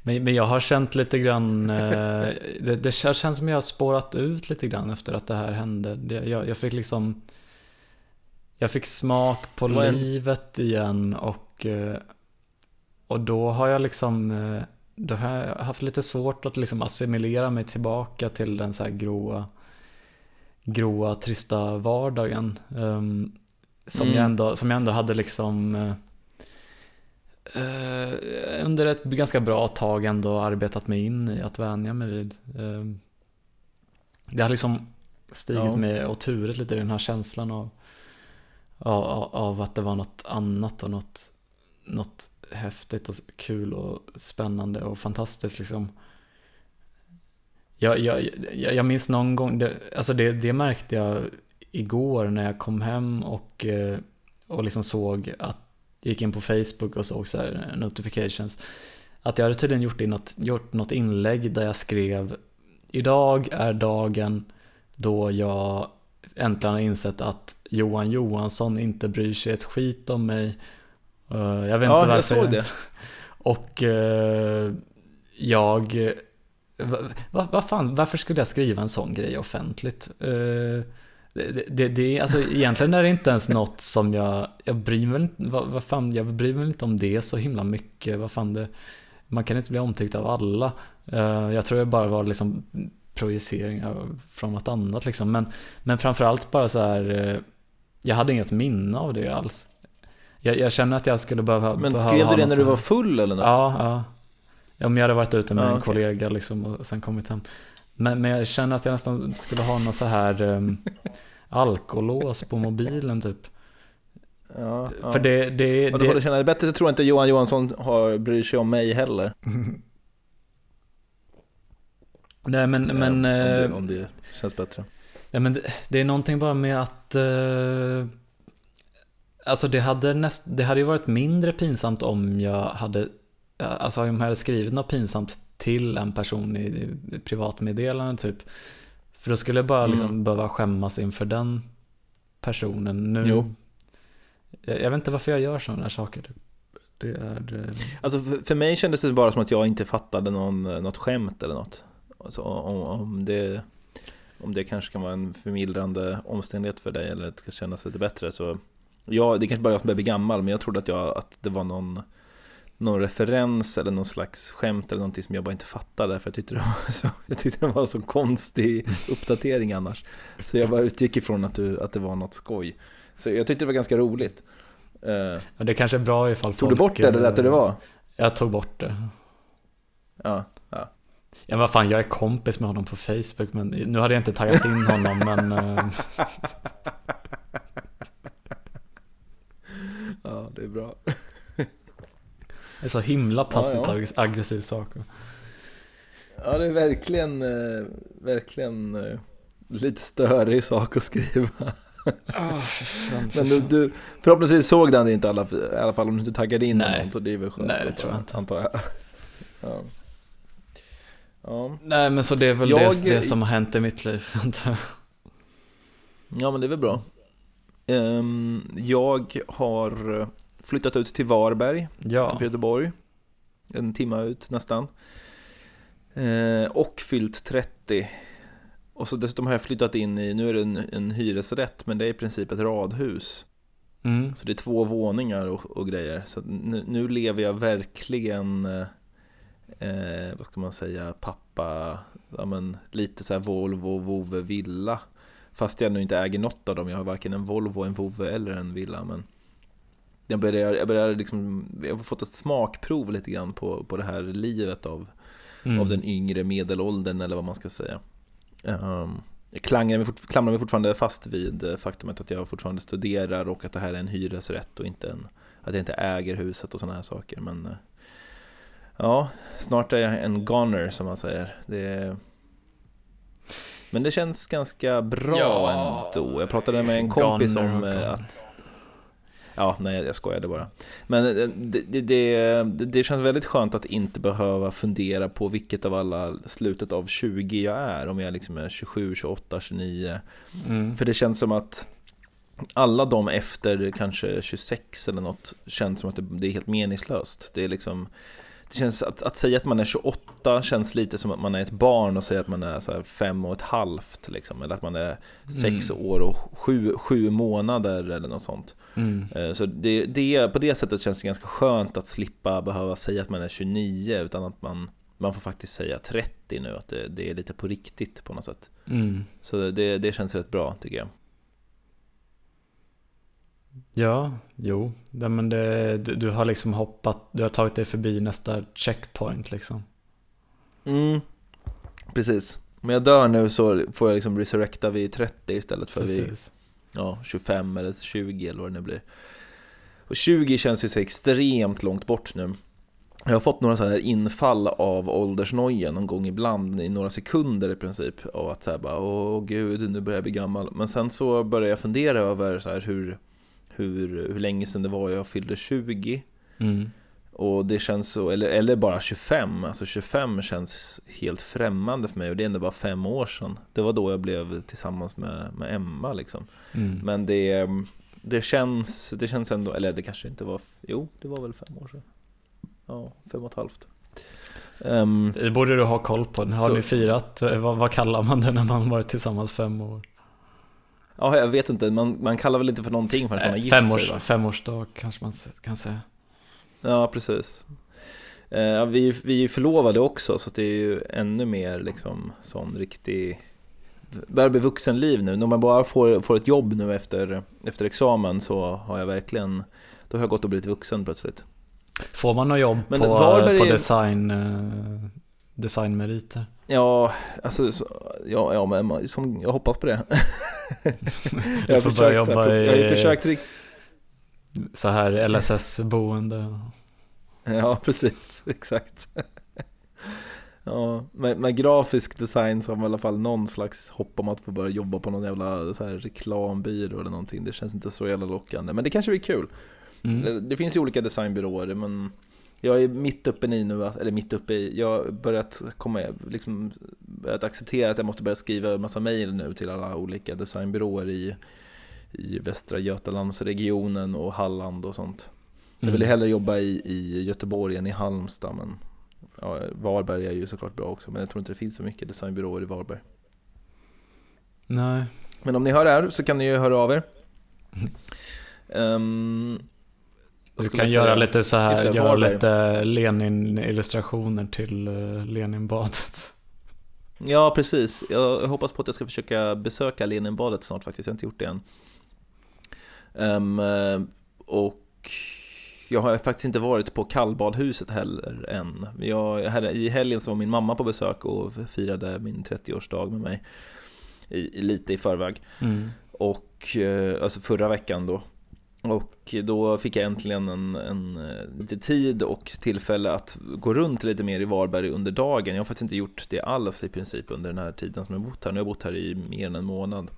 Men, men jag har känt lite grann, eh, det, det känns som jag har spårat ut lite grann efter att det här hände. Det, jag, jag fick liksom, jag fick smak på Det var en- livet igen och, eh, och då har jag liksom, eh, då har jag haft lite svårt att liksom assimilera mig tillbaka till den så här gråa, gråa, trista vardagen. ehm, som, Mm. jag ändå, som jag ändå hade liksom eh, under ett ganska bra tag ändå arbetat mig in i att vänja mig vid. Eh, det har liksom stigit Ja. mig och turet lite den här känslan av, av, av- av att det var något annat och något, något häftigt och kul och spännande och fantastiskt liksom. Jag, jag, jag, jag minns någon gång, det, alltså det, det märkte jag igår när jag kom hem och, eh, och liksom såg att gick in på Facebook och såg så här notifications. Att jag hade tydligen gjort, i något, gjort något inlägg där jag skrev Idag är dagen då jag äntligen har insett att Johan Johansson inte bryr sig ett skit om mig. Eh, Jag vet Ja, inte jag varför. såg det. Och eh, jag... Vad va, vad fan, varför skulle jag skriva en sån grej offentligt? Det, det, det, alltså, egentligen är det inte ens något som jag, jag bryr mig inte, vad, vad fan, jag bryr mig inte om det så himla mycket, vad fan det, man kan inte bli omtyckt av alla. Eh, jag tror det bara var liksom projiceringar från något annat liksom, men, men framförallt bara så här, eh, jag hade inget minne av det alls. Jag, jag känner att jag skulle behöva Men behöva skrev ha du det när du var full eller något? Ja, ja. Om jag hade varit ute med Ja, en kollega liksom och sen kommit hem. Men, men jag känner att jag nästan skulle ha någon så här um, alkolås på mobilen typ. Ja, ja. För det, det, Och då får du det, känna dig bättre så tror jag inte Johan Johansson har, bryr sig om mig heller. nej men, men, om, det, eh, om det känns bättre. nej, men det, det är någonting bara med att eh, Alltså det hade, näst, det hade ju varit mindre pinsamt om jag hade Alltså om jag hade skrivit något pinsamt till en person i, privatmeddelande typ För då skulle jag bara liksom Mm. behöva skämmas inför den personen nu Jo. Jag, jag vet inte varför jag gör sådana här saker typ. Det är eh, Alltså för, mig kändes det bara som att jag inte fattade någon, något skämt eller något. Alltså, om, om, det, om det kanske kan vara en förmildrande omständighet för dig eller att det ska kännas lite bättre så ja, det kanske bara är jag som börjar bli gammal men jag trodde att, jag, att det var någon, någon referens eller någon slags skämt eller någonting som jag bara inte fattade för jag tyckte det var så, jag tyckte det var så konstig uppdatering annars. Så jag bara utgick ifrån att, du, att det var något skoj. Så jag tyckte det var ganska roligt. Eh, ja, Det kanske är bra ifall tog du bort det eller lät det det eh, vara? Jag tog bort det Ja, ja. Ja vad fan, jag är kompis med honom på Facebook men nu hade jag inte taggat in honom men eh, Ja, det är bra. Det är så himla passivt Ja, aggress- aggressiv sak. Ja, det är verkligen, eh, verkligen eh, lite störig sak att skriva. Men du, du förhoppningsvis såg den inte alla, i alla fall om du inte taggade in Nej. någon, så det är väl skönt. Nej, det tror jag inte. Antar jag. Ja. Ja. Nej men så det är väl Jag- det, det som har hänt i mitt liv. antar jag. ja, men det är väl bra. Ehm, jag har flyttat ut till Varberg, ja, utanför Göteborg. En timme ut nästan. Eh, och fyllt 30. Och så dessutom har jag flyttat in i, nu är det en, en hyresrätt, men det är i princip ett radhus. Mm. Så det är två våningar och, och grejer. Så nu, nu lever jag verkligen, eh, eh, vad ska man säga, pappa, ja, men, lite så här Volvo, Vove, villa. Fast jag nu inte äger något av dem. Jag har varken en Volvo, en Vove eller en villa. Men jag börjar, jag börjar liksom, jag har fått ett smakprov lite grann på, på det här livet av, Mm. av den yngre medelåldern eller vad man ska säga. Um, jag klamrar mig, fort, mig fortfarande fast vid faktumet att jag fortfarande studerar och att det här är en hyresrätt och inte en, att jag inte äger huset och sådana här saker. Men eh, ja, snart är jag en goner som man säger. Det, men det känns ganska bra Ja, ändå. Jag pratade med en kompis goner om eh, goner. att Ja, nej jag skojade bara. Men eh, det, det, det, det känns väldigt skönt att inte behöva fundera på vilket av alla slutet av 20 jag är. Om jag liksom är 27, 28, 29. Mm. För det känns som att alla de efter kanske 26 eller något känns som att det, det är helt meningslöst. Det är liksom det känns att, att säga att man är 28 känns lite som att man är ett barn och säga att man är så fem och ett halvt liksom, eller att man är sex Mm. år och sju, sju månader eller något sånt. Mm. Eh, Så det, det, på det sättet känns det ganska skönt att slippa behöva säga att man är 29 utan att man, man får faktiskt säga 30 nu, att det, det är lite på riktigt på något sätt. Mm. Så det, det känns rätt bra tycker jag. Ja, jo. Ja, men det, du, du har liksom hoppat, du har tagit dig förbi nästa checkpoint liksom. Mm, precis. Om jag dör nu så får jag liksom resurrecta vid 30 istället för vid Precis. ja, 25 eller 20 eller vad det nu blir. Och 20 känns ju så extremt långt bort nu. Jag har fått några så här infall av åldersnoja någon gång ibland i några sekunder i princip. Och att säga bara åh gud nu börjar jag bli gammal. Men sen så börjar jag fundera över så här hur, hur, hur länge sedan det var jag fyllde 20. Mm. Och det känns så, eller, eller bara 25, alltså 25 känns helt främmande för mig och det är ändå bara fem år sedan. Det var då jag blev tillsammans med, med Emma liksom. Mm. Men det, det, känns, det känns ändå, eller det kanske inte var, jo det var väl fem år sedan. Ja, fem och ett halvt. Ehm, Det borde du ha koll på. Har Så- ni firat, vad, vad kallar man det när man varit tillsammans fem år? Ja, jag vet inte, man, man kallar väl inte för någonting förrän man har gift Femårs, sig va? femårsdag kanske man kan säga. Ja, precis. Eh, vi, vi är förlovade också, så det är ju ännu mer liksom sån riktig börjar bli vuxenliv nu. När man bara får, får ett jobb nu efter, efter examen så har jag verkligen, då har jag gått och blivit vuxen plötsligt. Får man något jobb Men på, Varberg på design, eh, designmeriter? Ja, alltså, så, ja, ja men som, jag hoppas på det. Jag, har försökt, jobba här, jag har i- försökt Så här LSS-boende. Ja, precis. Exakt. Ja, med, med grafisk design så har man i alla fall någon slags hopp om att få börja jobba på någon jävla så här reklambyrå eller någonting. Det känns inte så jävla lockande, men det kanske blir kul. Mm. Det finns ju olika designbyråer, men jag är mitt uppe i nu, eller mitt uppe i, jag har börjat komma, liksom, börjat acceptera att jag måste börja skriva en massa mejl nu till alla olika designbyråer i, i Västra Götalandsregionen och Halland och sånt. Jag vill Mm. hellre jobba i, i Göteborg än i Halmstad, men ja, Varberg är ju såklart bra också, men jag tror inte det finns så mycket designbyråer i Varberg. Nej. Men om ni hör det här så kan ni ju höra av er. Mm. Vad Du kan göra säga? lite så här, göra Varberg. lite Lenin-illustrationer till uh, Leninbadet. Ja, precis. Jag hoppas på att jag ska försöka besöka Leninbadet snart faktiskt. Jag har inte gjort det än. Eh, och jag har faktiskt inte varit på kallbadhuset heller än. Jag, här, I helgen så var min mamma på besök och firade min 30-årsdag med mig. I, i, lite i förväg. Mm. Och, eh, alltså förra veckan då. Och då fick jag äntligen en, en, eh, lite tid och tillfälle att gå runt lite mer i Varberg under dagen. Jag har faktiskt inte gjort det alls i princip under den här tiden som jag bott här. Nu har jag bott här i mer än en månad.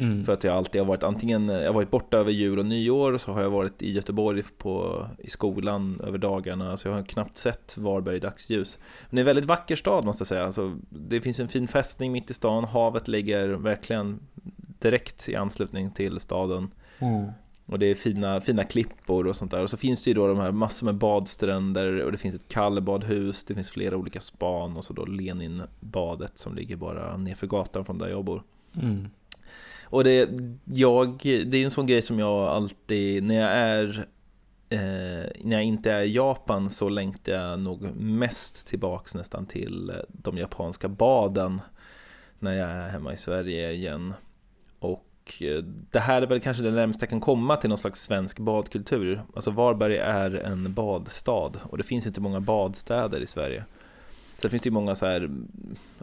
Mm. För att jag alltid har varit antingen, jag har varit borta över jul och nyår, så har jag varit i Göteborg på, i skolan över dagarna, så jag har knappt sett Varberg i dagsljus. Men det är en väldigt vacker stad måste jag säga. Alltså, det finns en fin fästning mitt i stan, havet ligger verkligen direkt i anslutning till staden. Mm. Och det är fina, fina klippor och sånt där. Och så finns det ju då de här massor med badstränder och det finns ett kallbadhus, det finns flera olika span och så då Leninbadet som ligger bara nerför gatan från där jag bor. Mm. Och det, jag, det är en sån grej som jag alltid, när jag är eh, när jag inte är i Japan så längtar jag nog mest tillbaks nästan till de japanska baden när jag är hemma i Sverige igen. Och eh, det här är väl kanske det närmaste jag kan komma till någon slags svensk badkultur. Alltså Varberg är en badstad och det finns inte många badstäder i Sverige. Sen finns det ju många så här,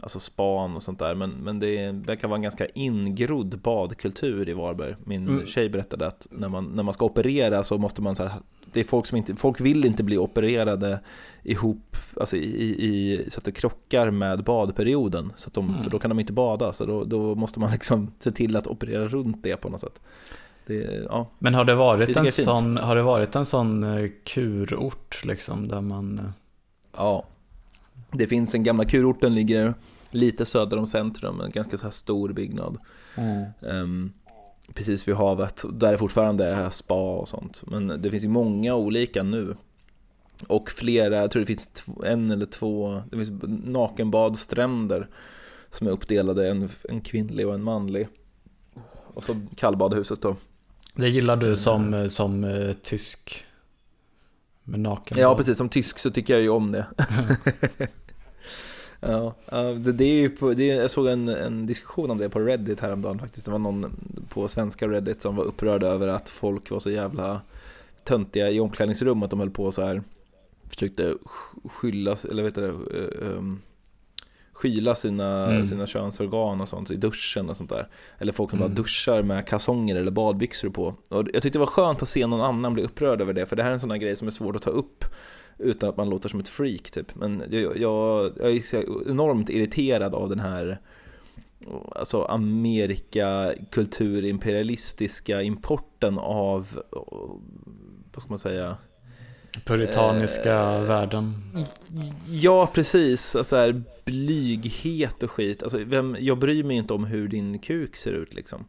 alltså span och sånt där, men, men det verkar vara en ganska ingrodd badkultur i Varberg. Min mm. tjej berättade att när man, när man ska operera så måste man så här, det är folk som inte, folk vill inte bli opererade ihop, alltså i, i, så att det krockar med badperioden. Så de, mm. För då kan de inte bada, så då, då måste man liksom se till att operera runt det på något sätt. Det, ja. Men har det varit det en sån, har det varit en sån eh, kurort liksom där man... Eh, ja, det finns en gamla kurorten ligger lite söder om centrum, en ganska så här stor byggnad. Mm. Um, precis vid havet, där det fortfarande är spa och sånt. Men det finns ju många olika nu. Och flera, jag tror det finns en eller två, det finns nakenbadstränder som är uppdelade, en, en kvinnlig och en manlig. Och så kallbadhuset då. Det gillar du som, mm. som uh, tysk? Med nakenbad? Ja, precis. Som tysk så tycker jag ju om det. Ja, det, det är på, det, jag såg en, en diskussion om det på Reddit häromdagen faktiskt. Det var någon på svenska Reddit som var upprörd över att folk var så jävla töntiga i omklädningsrum att de höll på så här försökte skylla, eller vet du um, skyla sina, mm. sina könsorgan och sånt i duschen och sånt där. Eller folk som mm. bara duschar med kalsonger eller badbyxor på. Och jag tyckte det var skönt att se någon annan bli upprörd över det, för det här är en sån här grej som är svår att ta upp utan att man låter som ett freak typ. Men jag, jag, jag är enormt irriterad av den här alltså Amerika kulturimperialistiska importen av, vad ska man säga? Puritaniska eh, världen. Ja, precis. Alltså här, blyghet och skit. Alltså, vem, jag bryr mig inte om hur din kuk ser ut liksom.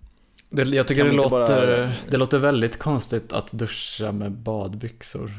Det, jag tycker det låter, bara... det låter väldigt konstigt att duscha med badbyxor.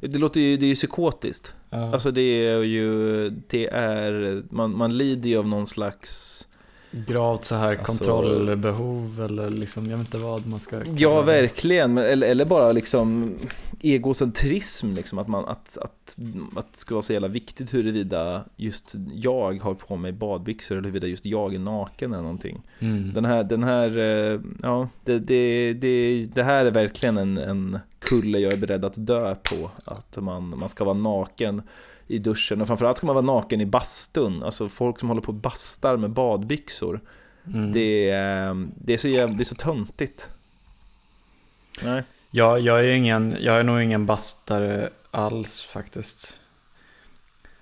Det låter ju, det är ju psykotiskt. Ja. Alltså det är ju, det är, man, man lider ju av någon slags Gravt så här alltså, kontrollbehov eller liksom, jag vet inte vad man ska kalla Ja, verkligen. Eller, eller bara liksom egocentrism, liksom, att, man, att, att, att det ska vara så jävla viktigt huruvida just jag har på mig badbyxor eller huruvida just jag är naken eller någonting. Mm. Den här, den här, eh, ja, det, det, det, det här är verkligen en, en kulle jag är beredd att dö på. Att man, man ska vara naken i duschen och framförallt ska man vara naken i bastun. Alltså folk som håller på och bastar med badbyxor. Mm. Det, är, det, är så, det är så töntigt. Nej. Ja, jag är, ingen, jag är nog ingen bastare alls faktiskt.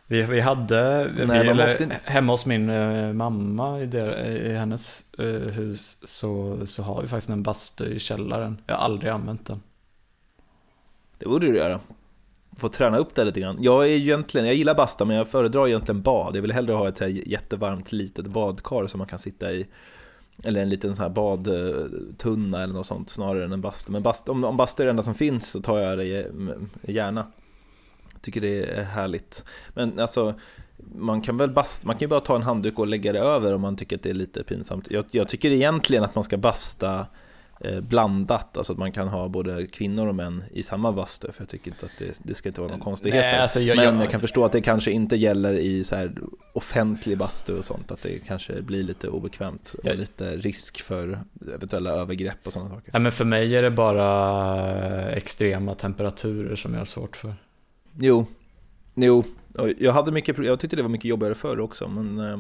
Vi, vi hade, Nej, vi, måste... hemma hos min uh, mamma i, der, i hennes uh, hus så, så har vi faktiskt en bastu i källaren. Jag har aldrig använt den. Det borde du göra. Få träna upp det lite grann. Jag är egentligen, jag gillar basta men jag föredrar egentligen bad. Jag vill hellre ha ett jättevarmt litet badkar som man kan sitta i eller en liten sån här badtunna eller något sånt snarare än en bastu. Men bast, om, om bastu är det enda som finns så tar jag det gärna. Jag tycker det är härligt. Men alltså, man kan väl basta, man kan ju bara ta en handduk och lägga det över om man tycker att det är lite pinsamt. Jag, jag tycker egentligen att man ska basta blandat, alltså att man kan ha både kvinnor och män i samma bastu, för jag tycker inte att det, det ska inte vara någon konstigheter. Nej, alltså jag, Men jag, kan förstå att det kanske inte gäller i så här offentlig bastu och sånt, att det kanske blir lite obekvämt och jag, lite risk för eventuella övergrepp och sådana saker. Ja, men för mig är det bara extrema temperaturer som jag har svårt för. Jo, jo. Jag, hade mycket, jag tyckte det var mycket jobbigare förr också, men eh,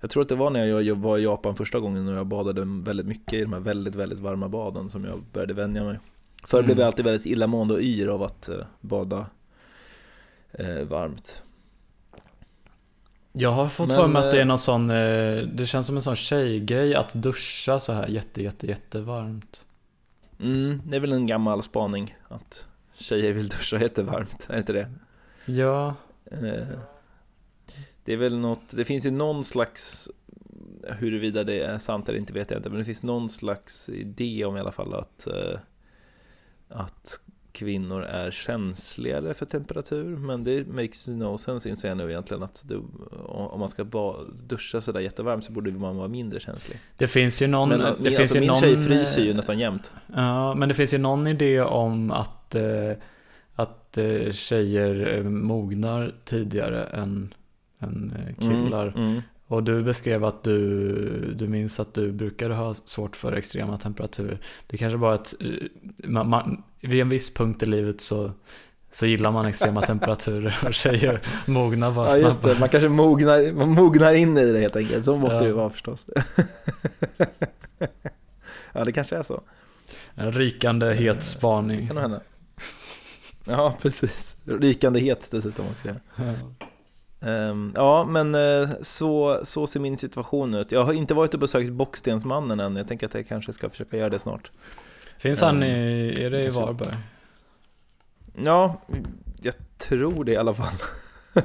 jag tror att det var när jag var i Japan första gången och jag badade väldigt mycket i de här väldigt, väldigt varma baden som jag började vänja mig. Förr mm. blev jag alltid väldigt illamående och yr av att uh, bada uh, varmt. Jag har fått för mig att det är eh, någon sån, det känns som en sån tjejgrej att duscha så här jätte, jätte, jättevarmt. Mm, det är väl en gammal spaning att tjejer vill duscha jättevarmt, är inte det? Ja. Det är väl något, det finns ju någon slags, huruvida det är sant eller inte vet jag inte, men det finns någon slags idé om i alla fall att, eh, att kvinnor är känsligare för temperatur. Men det makes no sense inser jag nu egentligen att det, om man ska duscha sådär jättevarmt så borde man vara mindre känslig. Det finns ju någon... Men det alltså, finns ju min någon, tjej fryser ju nästan jämt. Ja, men det finns ju någon idé om att, eh, att eh, tjejer eh, mognar tidigare än, än eh, killar. Mm, mm. Och du beskrev att du, du minns att du brukade ha svårt för extrema temperaturer. Det kanske bara att eh, man, man, vid en viss punkt i livet så, så gillar man extrema temperaturer och tjejer mognar bara Ja just det, man kanske mognar, man mognar in i det helt enkelt. Så måste Ja. det ju vara förstås. ja det kanske är så. En rykande het spaning. kan nog hända. Ja precis, rykande het dessutom också. Ja. Ja. Ehm, ja, men eh, så, så ser min situation ut. Jag har inte varit och besökt Bockstensmannen än. Jag tänker att jag kanske ska försöka göra det snart. Finns han i, Ehm, är det i Varberg? Ja, jag tror det i alla fall.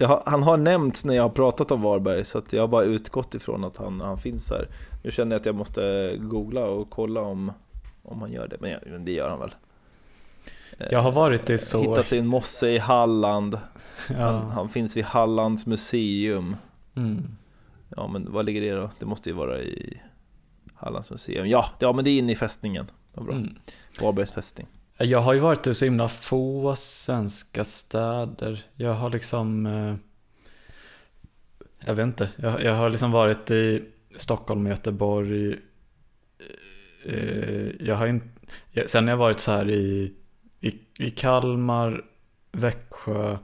Har- han har nämnts när jag har pratat om Varberg, så jag har bara utgått ifrån att han, han finns här. Nu känner jag att jag måste googla och kolla om, om han gör det, men, ja, men det gör han väl. Jag har varit i så... Hittat sig en mosse i Halland. Han, Ja. han finns vid Hallands museum. Mm. Ja, men vad ligger det då? Det måste ju vara i Hallands museum. Ja, ja men det är inne i fästningen. Vad bra. Mm. Varbergs fästning. Jag har ju varit i så himla få svenska städer. Jag har liksom... eh, Jag vet inte. Jag, jag har liksom varit i Stockholm, Göteborg. eh, Jag har inte... Sen har jag varit så här i, i, i Kalmar, Växjö.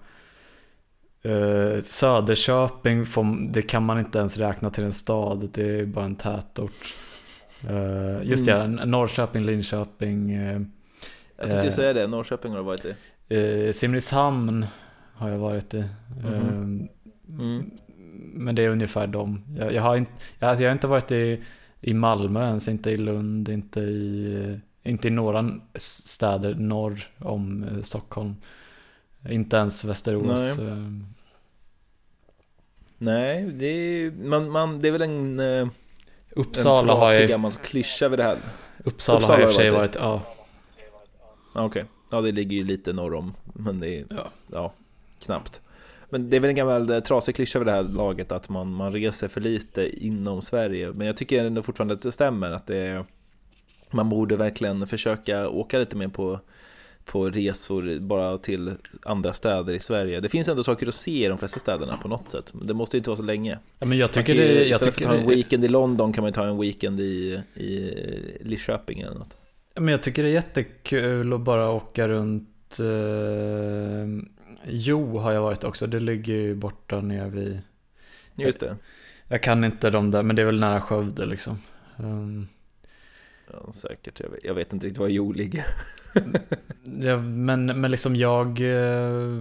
eh, Söderköping, får, det kan man inte ens räkna till en stad. Det är bara en tätort. Eh, just det, Norrköping, Linköping. eh, Jag tänkte Eh. säga det, Norrköping har du varit i. Eh, Simrishamn har jag varit i. Eh, Mm. Men det är ungefär dem. Jag, jag, har, inte, jag, alltså jag har inte varit i, i Malmö ens, inte i Lund, inte i, inte i några städer norr om eh, Stockholm. Inte ens Västerås. Nej. eh, Nej, det är, man, man, det är väl en, eh, en Uppsala har trasig jag, gammal klyscha vid det här. Uppsala, Uppsala har jag i har och för sig varit ja. Okej, ja det ligger ju lite norr om, men det är Ja. ja. knappt. Men det är väl en gammal trasig klyscha vid det här laget att man, man reser för lite inom Sverige. Men jag tycker ändå fortfarande att det stämmer att det är, man borde verkligen försöka åka lite mer på, på resor bara till andra städer i Sverige. Det finns ändå saker att se i de flesta städerna på något sätt. Det måste ju inte vara så länge. ja men jag Man tycker kan ju- det, jag istället för tycker att ta en weekend i London kan man ju ta en weekend i, i Lidköping eller något. Ja, Men jag tycker det är jättekul att bara åka runt. Eh, jo har jag varit också, det ligger ju borta ner vid. Just det. Jag kan inte de där, men det är väl nära Skövde liksom. Um, Ja, säkert. Jag vet, jag vet inte riktigt var Jo ligger. ja, men, men liksom jag. eh,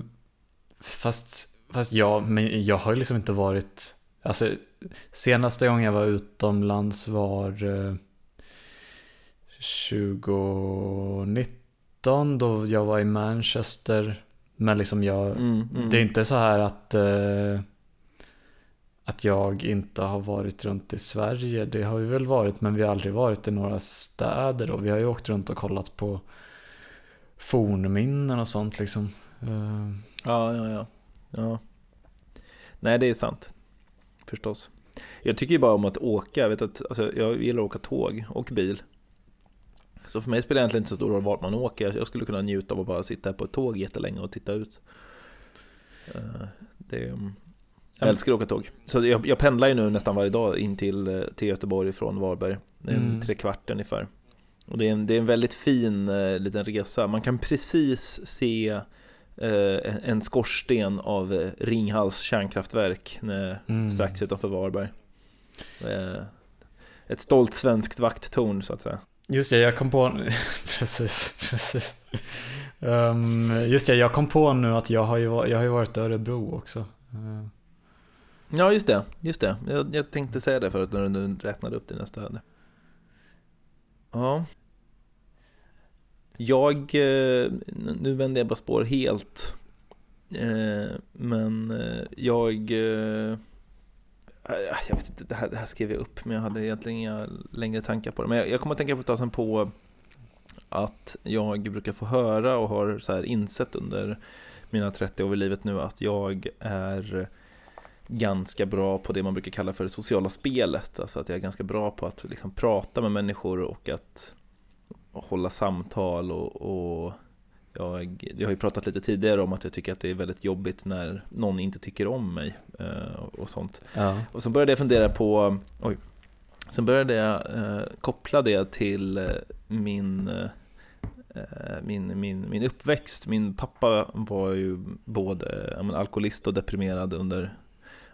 Fast, fast jag, men jag har ju liksom inte varit. Alltså senaste gången jag var utomlands var eh, 2019 då jag var i Manchester. Men liksom jag, Mm, mm. det är inte så här att, eh, att jag inte har varit runt i Sverige. Det har vi väl varit men vi har aldrig varit i några städer och vi har ju åkt runt och kollat på fornminnen och sånt liksom. Eh, ja, ja, ja, ja. Nej, det är sant. Förstås. Jag tycker ju bara om att åka. Jag, vet att, alltså, jag gillar att åka tåg och bil. Så för mig spelar det egentligen inte så stor roll vart man åker. Jag skulle kunna njuta av att bara sitta på ett tåg jättelänge och titta ut. Eh, det, mm jag älskar att åka tåg. Så jag, jag pendlar ju nu nästan varje dag in till, till Göteborg från Varberg. Mm. tre kvart ungefär. Och det är en, det är en väldigt fin eh, liten resa. Man kan precis se eh, en skorsten av eh, Ringhals kärnkraftverk när, Mm. strax utanför Varberg. Eh, ett stolt svenskt vakttorn så att säga. Just det, jag kom på, precis, precis. Um, just det, jag kom på nu att jag har ju, jag har ju varit i Örebro också. Eh, Ja, just det. Just det. Jag, jag tänkte säga det förut när du räknade upp dina stöd. Ja. Jag, eh, nu vänder jag bara spår helt. Eh, men eh, jag, jag vet inte, det här, det här skrev jag upp men jag hade egentligen inga längre tankar på det. Men jag, jag kommer att tänka på ett tag på att jag brukar få höra och har så här insett under mina 30 år i livet nu att jag är ganska bra på det man brukar kalla för det sociala spelet. Alltså att jag är ganska bra på att liksom prata med människor och att hålla samtal och, och jag, jag har ju pratat lite tidigare om att jag tycker att det är väldigt jobbigt när någon inte tycker om mig eh, och sånt. Ja. Och så började jag fundera på, oj, sen började jag eh, koppla det till eh, min, min, min, min uppväxt. Min pappa var ju både alkoholist och deprimerad under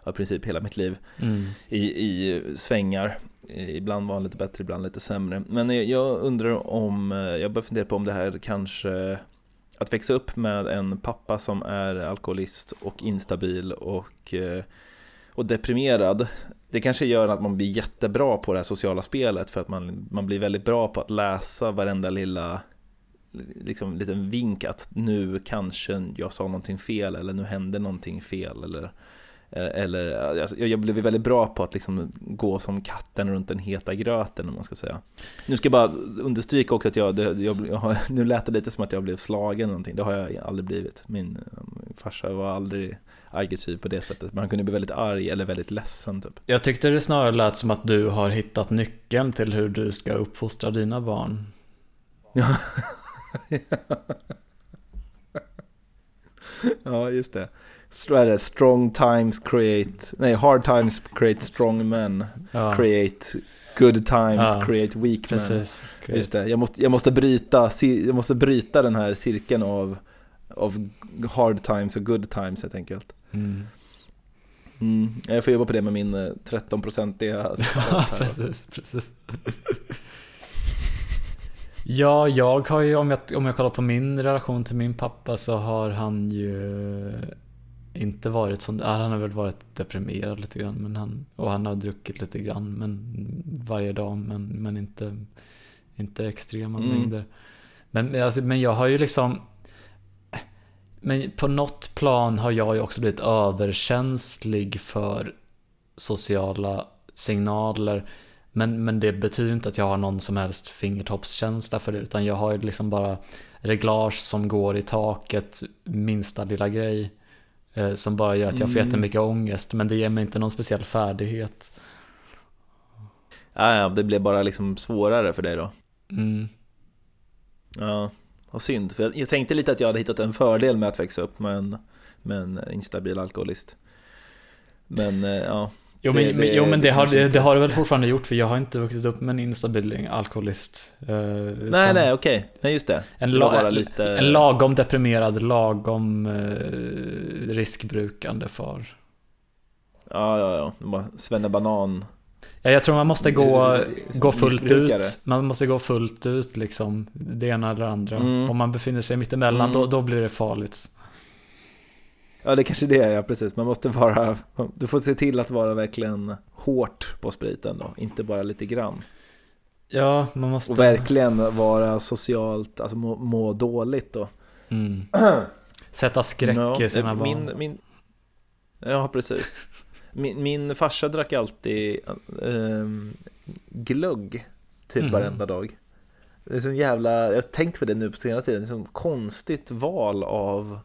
i princip hela mitt liv Mm. i, i svängar. Ibland var han lite bättre, ibland lite sämre. Men jag undrar om, jag börjar fundera på om det här kanske att växa upp med en pappa som är alkoholist och instabil och, eh, och deprimerad Det kanske gör att man blir jättebra på det här sociala spelet för att man, man blir väldigt bra på att läsa varenda lilla liksom liten vink att nu kanske jag sa någonting fel eller nu hände någonting fel eller eller, alltså, jag blev väldigt bra på att liksom gå som katten runt den heta gröten om man ska säga. Nu ska jag bara understryka också att jag, det, jag, jag har, nu lät det lite som att jag blev slagen eller någonting. Det har jag aldrig blivit. Min, min farsa var aldrig aggressiv på det sättet. Men han kunde bli väldigt arg eller väldigt ledsen typ. Jag tyckte det snarare lät som att du har hittat nyckeln till hur du ska uppfostra dina barn. Ja, ja just det. Är det, strong times create, nej hard times create strong men, Ja, create good times Ja, create weak men. precis. Just det, jag måste, jag måste, bryta, jag måste bryta den här cirkeln av, av hard times och good times helt enkelt. Mm. Mm. Jag får jobba på det med min eh, 13-procentiga Ja, precis, precis. Ja, jag har ju, om jag, om jag kollar på min relation till min pappa så har han ju inte varit sån, ja, han har väl varit deprimerad lite grann men han, och han har druckit lite grann men, varje dag men, men inte, inte extrema Mm. mängder. Men, alltså, men jag har ju liksom men på något plan har jag ju också blivit överkänslig för sociala signaler. Men, men det betyder inte att jag har någon som helst fingertoppskänsla för det. Utan jag har ju liksom bara reglage som går i taket, minsta lilla grej. Eh, som bara gör att jag får Mm. jättemycket ångest. Men det ger mig inte någon speciell färdighet. Ja, ja, det blev bara liksom svårare för dig då. Mm. Ja, vad synd. För jag, jag tänkte lite att jag hade hittat en fördel med att växa upp med en, med en instabil alkoholist. Men eh, ja, Jo men Det- det, jo, men det, det har, det, det har det väl fortfarande gjort för jag har inte vuxit upp med en instabil alkoholist. eh, nej nej okej, nej just det. En, la, lite... en lagom deprimerad, lagom eh, riskbrukande far. Ja, ja, ja. Svennebanan. Ja, jag tror man måste gå, gå fullt ut. Man måste gå fullt ut liksom. Det ena eller andra. Mm. Om man befinner sig mittemellan, Mm. då, då blir det farligt. Ja, det kanske det är, ja precis. Man måste vara, du får se till att vara verkligen hårt på spriten då, inte bara lite grann. Ja, man måste... Och verkligen vara socialt, alltså må, må dåligt då. Mm. Sätta skräck Ja, i sina barn. min, min, Ja, precis. Min, min farsa drack alltid ehm, glögg typ Mhm. varenda dag. Det är så jävla, jag har tänkt på det nu på senare tiden, det är så konstigt val av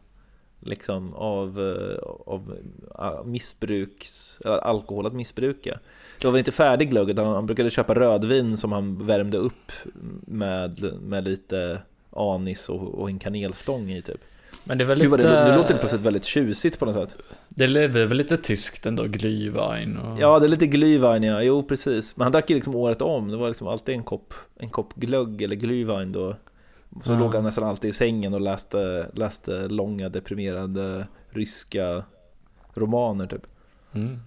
liksom av, eh, av ah, missbruks, eller alkohol att missbruka. Det var väl inte färdig glögg utan han brukade köpa rödvin som han värmde upp med, med lite anis och, och en kanelstång i typ. Men det är väl Gud, lite... det, nu låter det plötsligt väldigt tjusigt på något sätt. Det är väl lite tyskt ändå, Glühwein och... Ja, det är lite Glühwein ja, jo precis. Men han drack ju liksom året om, det var liksom alltid en kopp, en kopp glögg eller Glühwein då. Så Ja. låg han nästan alltid i sängen och läste, läste långa deprimerande ryska romaner typ. Mm.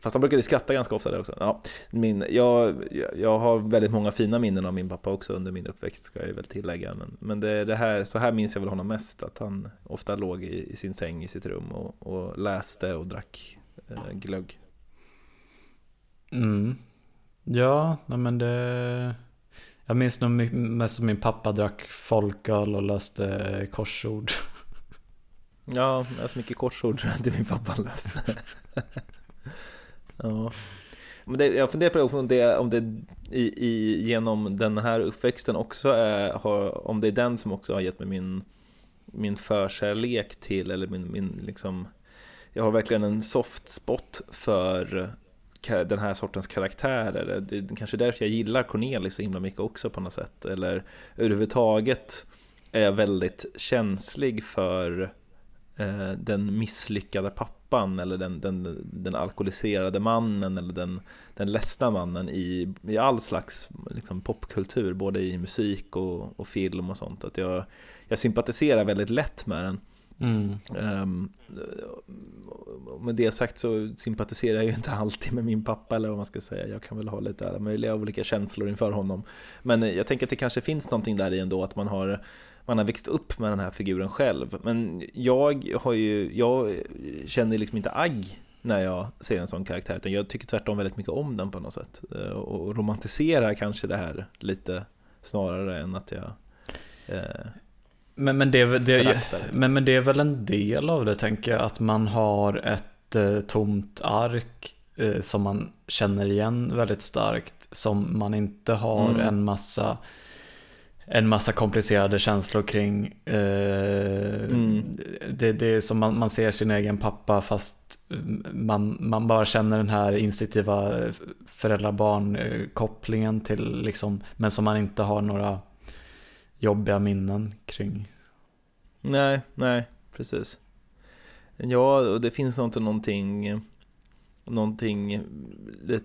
Fast han brukade skratta ganska ofta där också. Ja, min, jag, jag- har väldigt många fina minnen av min pappa också under min uppväxt ska jag väl tillägga. Men, men det, det här, så här minns jag väl honom mest. Att han ofta låg i, i sin säng i sitt rum och, och läste och drack eh, glögg. Mm. Ja, men det... Jag minns nog mest som min pappa drack folköl och löste korsord. Ja, jag så mycket korsord till min pappa löste. ja. Men det, jag funderar på om det, om det i, i, genom den här uppväxten också är, har, om det är den som också har gett mig min, min förkärlek till, eller min, min liksom, jag har verkligen en soft spot för den här sortens karaktärer. Det är kanske därför jag gillar Cornelis så himla mycket också på något sätt. Eller överhuvudtaget är jag väldigt känslig för eh, den misslyckade pappan eller den, den, den alkoholiserade mannen eller den, den ledsna mannen i, i all slags liksom, popkultur, både i musik och, och film och sånt. Att jag, jag sympatiserar väldigt lätt med den. Mm. Um, med det sagt så sympatiserar jag ju inte alltid med min pappa eller vad man ska säga. Jag kan väl ha lite alla möjliga olika känslor inför honom. Men eh, jag tänker att det kanske finns någonting där i ändå att man har man har växt upp med den här figuren själv. Men jag har ju, jag känner liksom inte agg när jag ser en sån karaktär, utan jag tycker tvärtom väldigt mycket om den på något sätt. Eh, och romantiserar kanske det här lite snarare än att jag eh, men, men, det, det, men, men det är väl en del av det tänker jag, att man har ett eh, tomt ark eh, som man känner igen väldigt starkt, som man inte har mm. en massa en massa komplicerade känslor kring. Eh, mm. det, det är som man, man ser sin egen pappa fast man, man bara känner den här instinktiva föräldrar-barn-kopplingen till liksom, men som man inte har några jobbiga minnen kring. Nej, nej, precis. Ja, och det finns inte någonting, någonting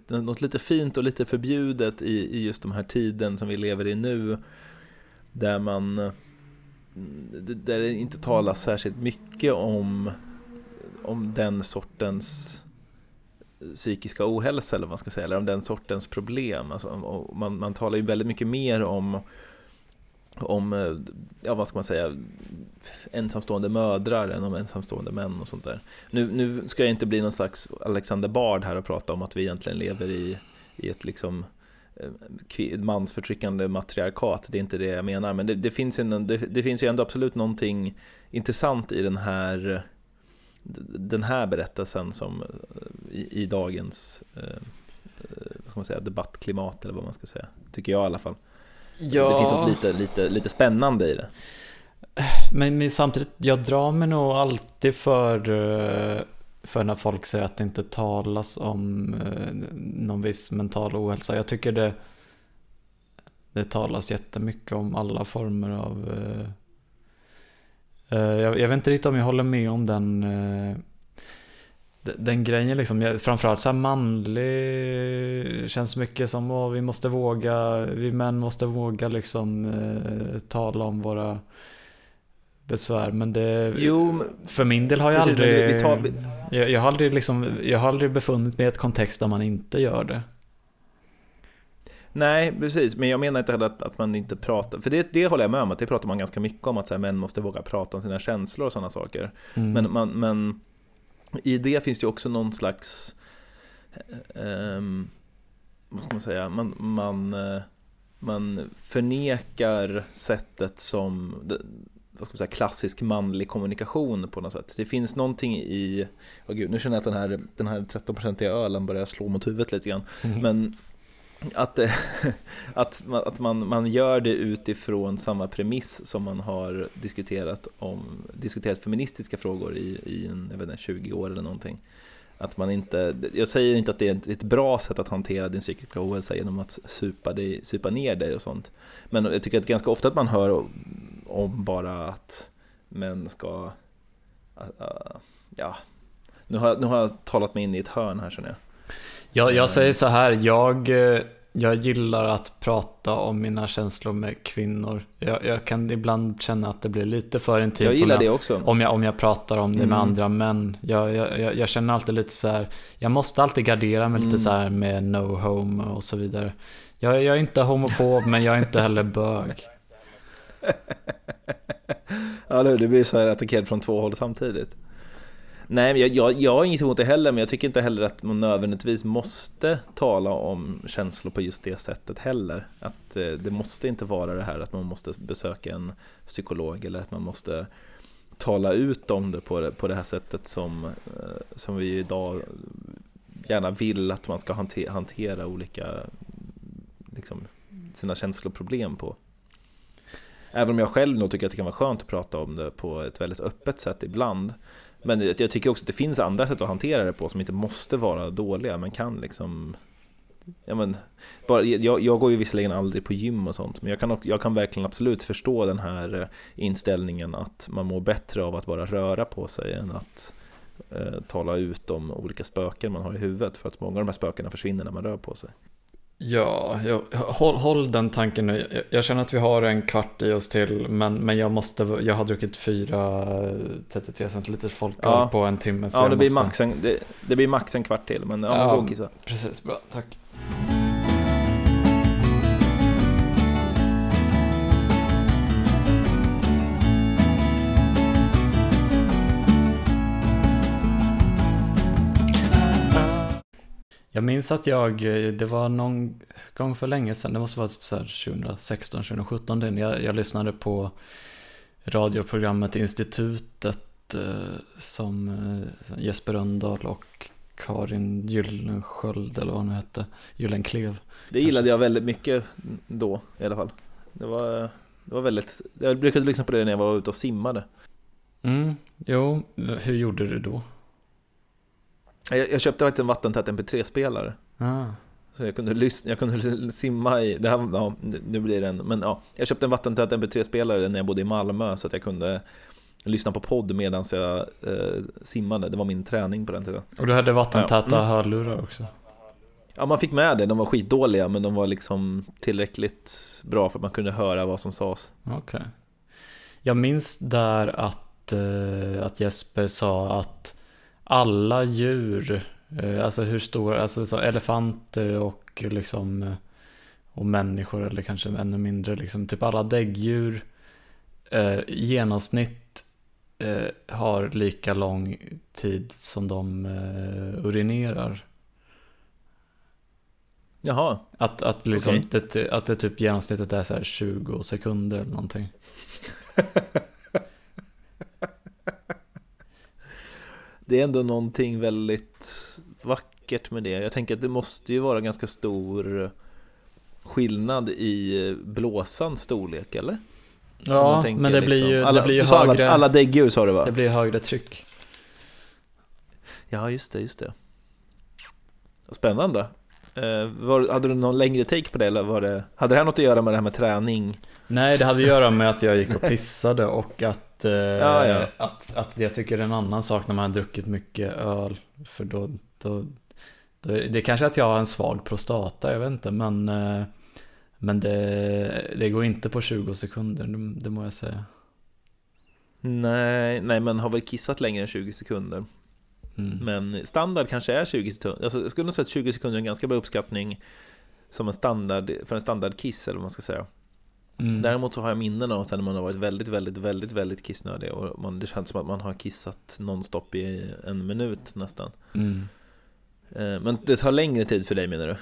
något lite fint och lite förbjudet i, i just de här tiden som vi lever i nu. Där man där det inte talas särskilt mycket om, om den sortens psykiska ohälsa eller vad man ska säga, eller om den sortens problem. Alltså, man, man talar ju väldigt mycket mer om om, eh, ja vad ska man säga, ensamstående mödrar än om ensamstående män och sånt där. Nu, nu ska jag inte bli någon slags Alexander Bard här och prata om att vi egentligen lever i, i ett liksom eh, mansförtryckande matriarkat, det är inte det jag menar, men det, det finns, en, det, det, finns ju ändå absolut någonting intressant i den här den här berättelsen som eh, i, i dagens vad ska man säga, debattklimat eller vad man ska säga, tycker jag i alla fall. Ja. Det finns något lite, lite, lite spännande i det. Men, men samtidigt, jag drar mig nog alltid för, eh, för när folk säger att det inte talas om eh, någon viss mental ohälsa. Jag tycker det, det talas jättemycket om alla former av... Eh, jag, jag vet inte riktigt om jag håller med om den den grejen liksom, framförallt så här manlig känns mycket som att vi måste våga, vi män måste våga liksom eh, tala om våra besvär. Men det, jo, för min del har jag precis, aldrig, vi tar... jag, jag, har aldrig liksom, jag har aldrig befunnit mig i ett kontext där man inte gör det. Nej, precis. Men jag menar inte heller att, att man inte pratar, för det, det håller jag med om, att det pratar man ganska mycket om, att så här, män måste våga prata om sina känslor och sådana saker. Mm. Men, man, men i det finns det också någon slags, um, vad ska man säga, man, man, uh, man förnekar sättet som vad ska man säga, klassisk manlig kommunikation på något sätt. Det finns någonting i, oh gud, nu känner jag att den här, den här 13-procentiga ölen börjar slå mot huvudet lite grann. Mm. Men att, eh, att, att man, man gör det utifrån samma premiss som man har diskuterat, om, diskuterat feministiska frågor i, i en, jag vet inte, 20 år eller någonting. Att man inte, jag säger inte att det är ett bra sätt att hantera din psykiska ohälsa genom att supa, dig, supa ner dig och sånt. Men jag tycker att ganska ofta att man hör om bara att män ska, uh, ja, nu har, nu har jag talat mig in i ett hörn här känner jag. Jag, jag säger så här, jag, eh, jag gillar att prata om mina känslor med kvinnor. Jag, jag kan ibland känna att det blir lite för intimt. Jag gillar jag, det också. Om jag, om jag pratar om det mm. med andra män. Jag, jag, jag, känner alltid lite så här, jag måste alltid gardera mig mm. lite så här med no home och så vidare. Jag, jag är inte homofob men jag är inte heller bög. ja, det blir så här attackerad från två håll samtidigt. Nej, jag, jag, jag har inget emot det heller, men jag tycker inte heller att man nödvändigtvis måste tala om känslor på just det sättet heller. Att eh, det måste inte vara det här att man måste besöka en psykolog eller att man måste tala ut om det på det, på det här sättet som, eh, som vi idag gärna vill att man ska hantera, hantera olika, liksom, sina känsloproblem på. Även om jag själv nog tycker att det kan vara skönt att prata om det på ett väldigt öppet sätt ibland. Men jag tycker också att det finns andra sätt att hantera det på som inte måste vara dåliga, men kan liksom Ja, men, bara, jag, jag går ju visserligen aldrig på gym och sånt, men jag kan, jag kan verkligen absolut förstå den här eh, inställningen att man mår bättre av att bara röra på sig än att eh, tala ut om olika spöken man har i huvudet, för att många av de här spökena försvinner när man rör på sig. Ja, jag, håll, håll den tanken nu. Jag, jag, känner att vi har en kvart i oss till, men, men jag måste, jag har druckit fyra 33 centiliters folköl ja. på en timme. ja, det blir, måste... max en, det, det, blir max en kvart till, men ja, ja gå och kissa. Precis, bra, tack. Jag minns att jag, det var någon gång för länge sedan, det måste vara så 2016, 2017, jag, jag lyssnade på radioprogrammet Institutet eh, som eh, Jesper Röndahl och Karin Gyllensköld eller vad hon hette, Gyllenklev. Det gillade jag väldigt mycket då i alla fall. Det var, det var väldigt, jag brukade lyssna på det när jag var ute och simmade. Mm, jo, hur gjorde du då? Jag, jag köpte faktiskt en vattentät MP3-spelare. Ah. Så jag kunde, lyssna, jag kunde simma i, det här, ja, nu blir det en, men ja, jag köpte en vattentät MP3-spelare när jag bodde i Malmö så att jag kunde lyssna på podd medan jag eh, simmade. Det var min träning på den tiden. Och du hade vattentäta ja. mm. hörlurar också? Ja, man fick med det. De var skitdåliga, men de var liksom tillräckligt bra för att man kunde höra vad som sades. Okej. Okay. Jag minns där att, eh, att Jesper sa att alla djur, eh, alltså hur stora, alltså så elefanter och liksom eh, och människor eller kanske ännu mindre, liksom typ alla däggdjur eh, genomsnitt eh, har lika lång tid som de eh, urinerar. Jaha. Att, att, liksom, okay. det, att det typ genomsnittet är så här 20 sekunder eller någonting. det är ändå någonting väldigt vackert med det. Jag tänker att det måste ju vara ganska stor skillnad i blåsans storlek, eller? Ja, men det blir ju, alla, det blir ju högre... Alla, alla däggdjur sa du va? Det blir högre tryck. Ja, just det, just det. Spännande. Eh, var, hade du någon längre take på det eller var det, hade det här något att göra med det här med träning? Nej, det hade att göra med att jag gick och pissade och att, eh, ja, ja. att, att jag tycker det är en annan sak när man har druckit mycket öl. För då, då, då det är kanske att jag har en svag prostata, jag vet inte, men eh, men det, det går inte på 20 sekunder, det, det må jag säga. Nej, nej, men har väl kissat längre än 20 sekunder. Mm. Men standard kanske är 20 sekunder. Alltså, jag skulle nog säga att 20 sekunder är en ganska bra uppskattning som en standard, för en standardkiss eller vad man ska säga. Mm. Däremot så har jag minnen av sen när man har varit väldigt, väldigt, väldigt, väldigt kissnödig och man, det känns som att man har kissat nonstop i en minut nästan. Mm. Eh, men det tar längre tid för dig menar du?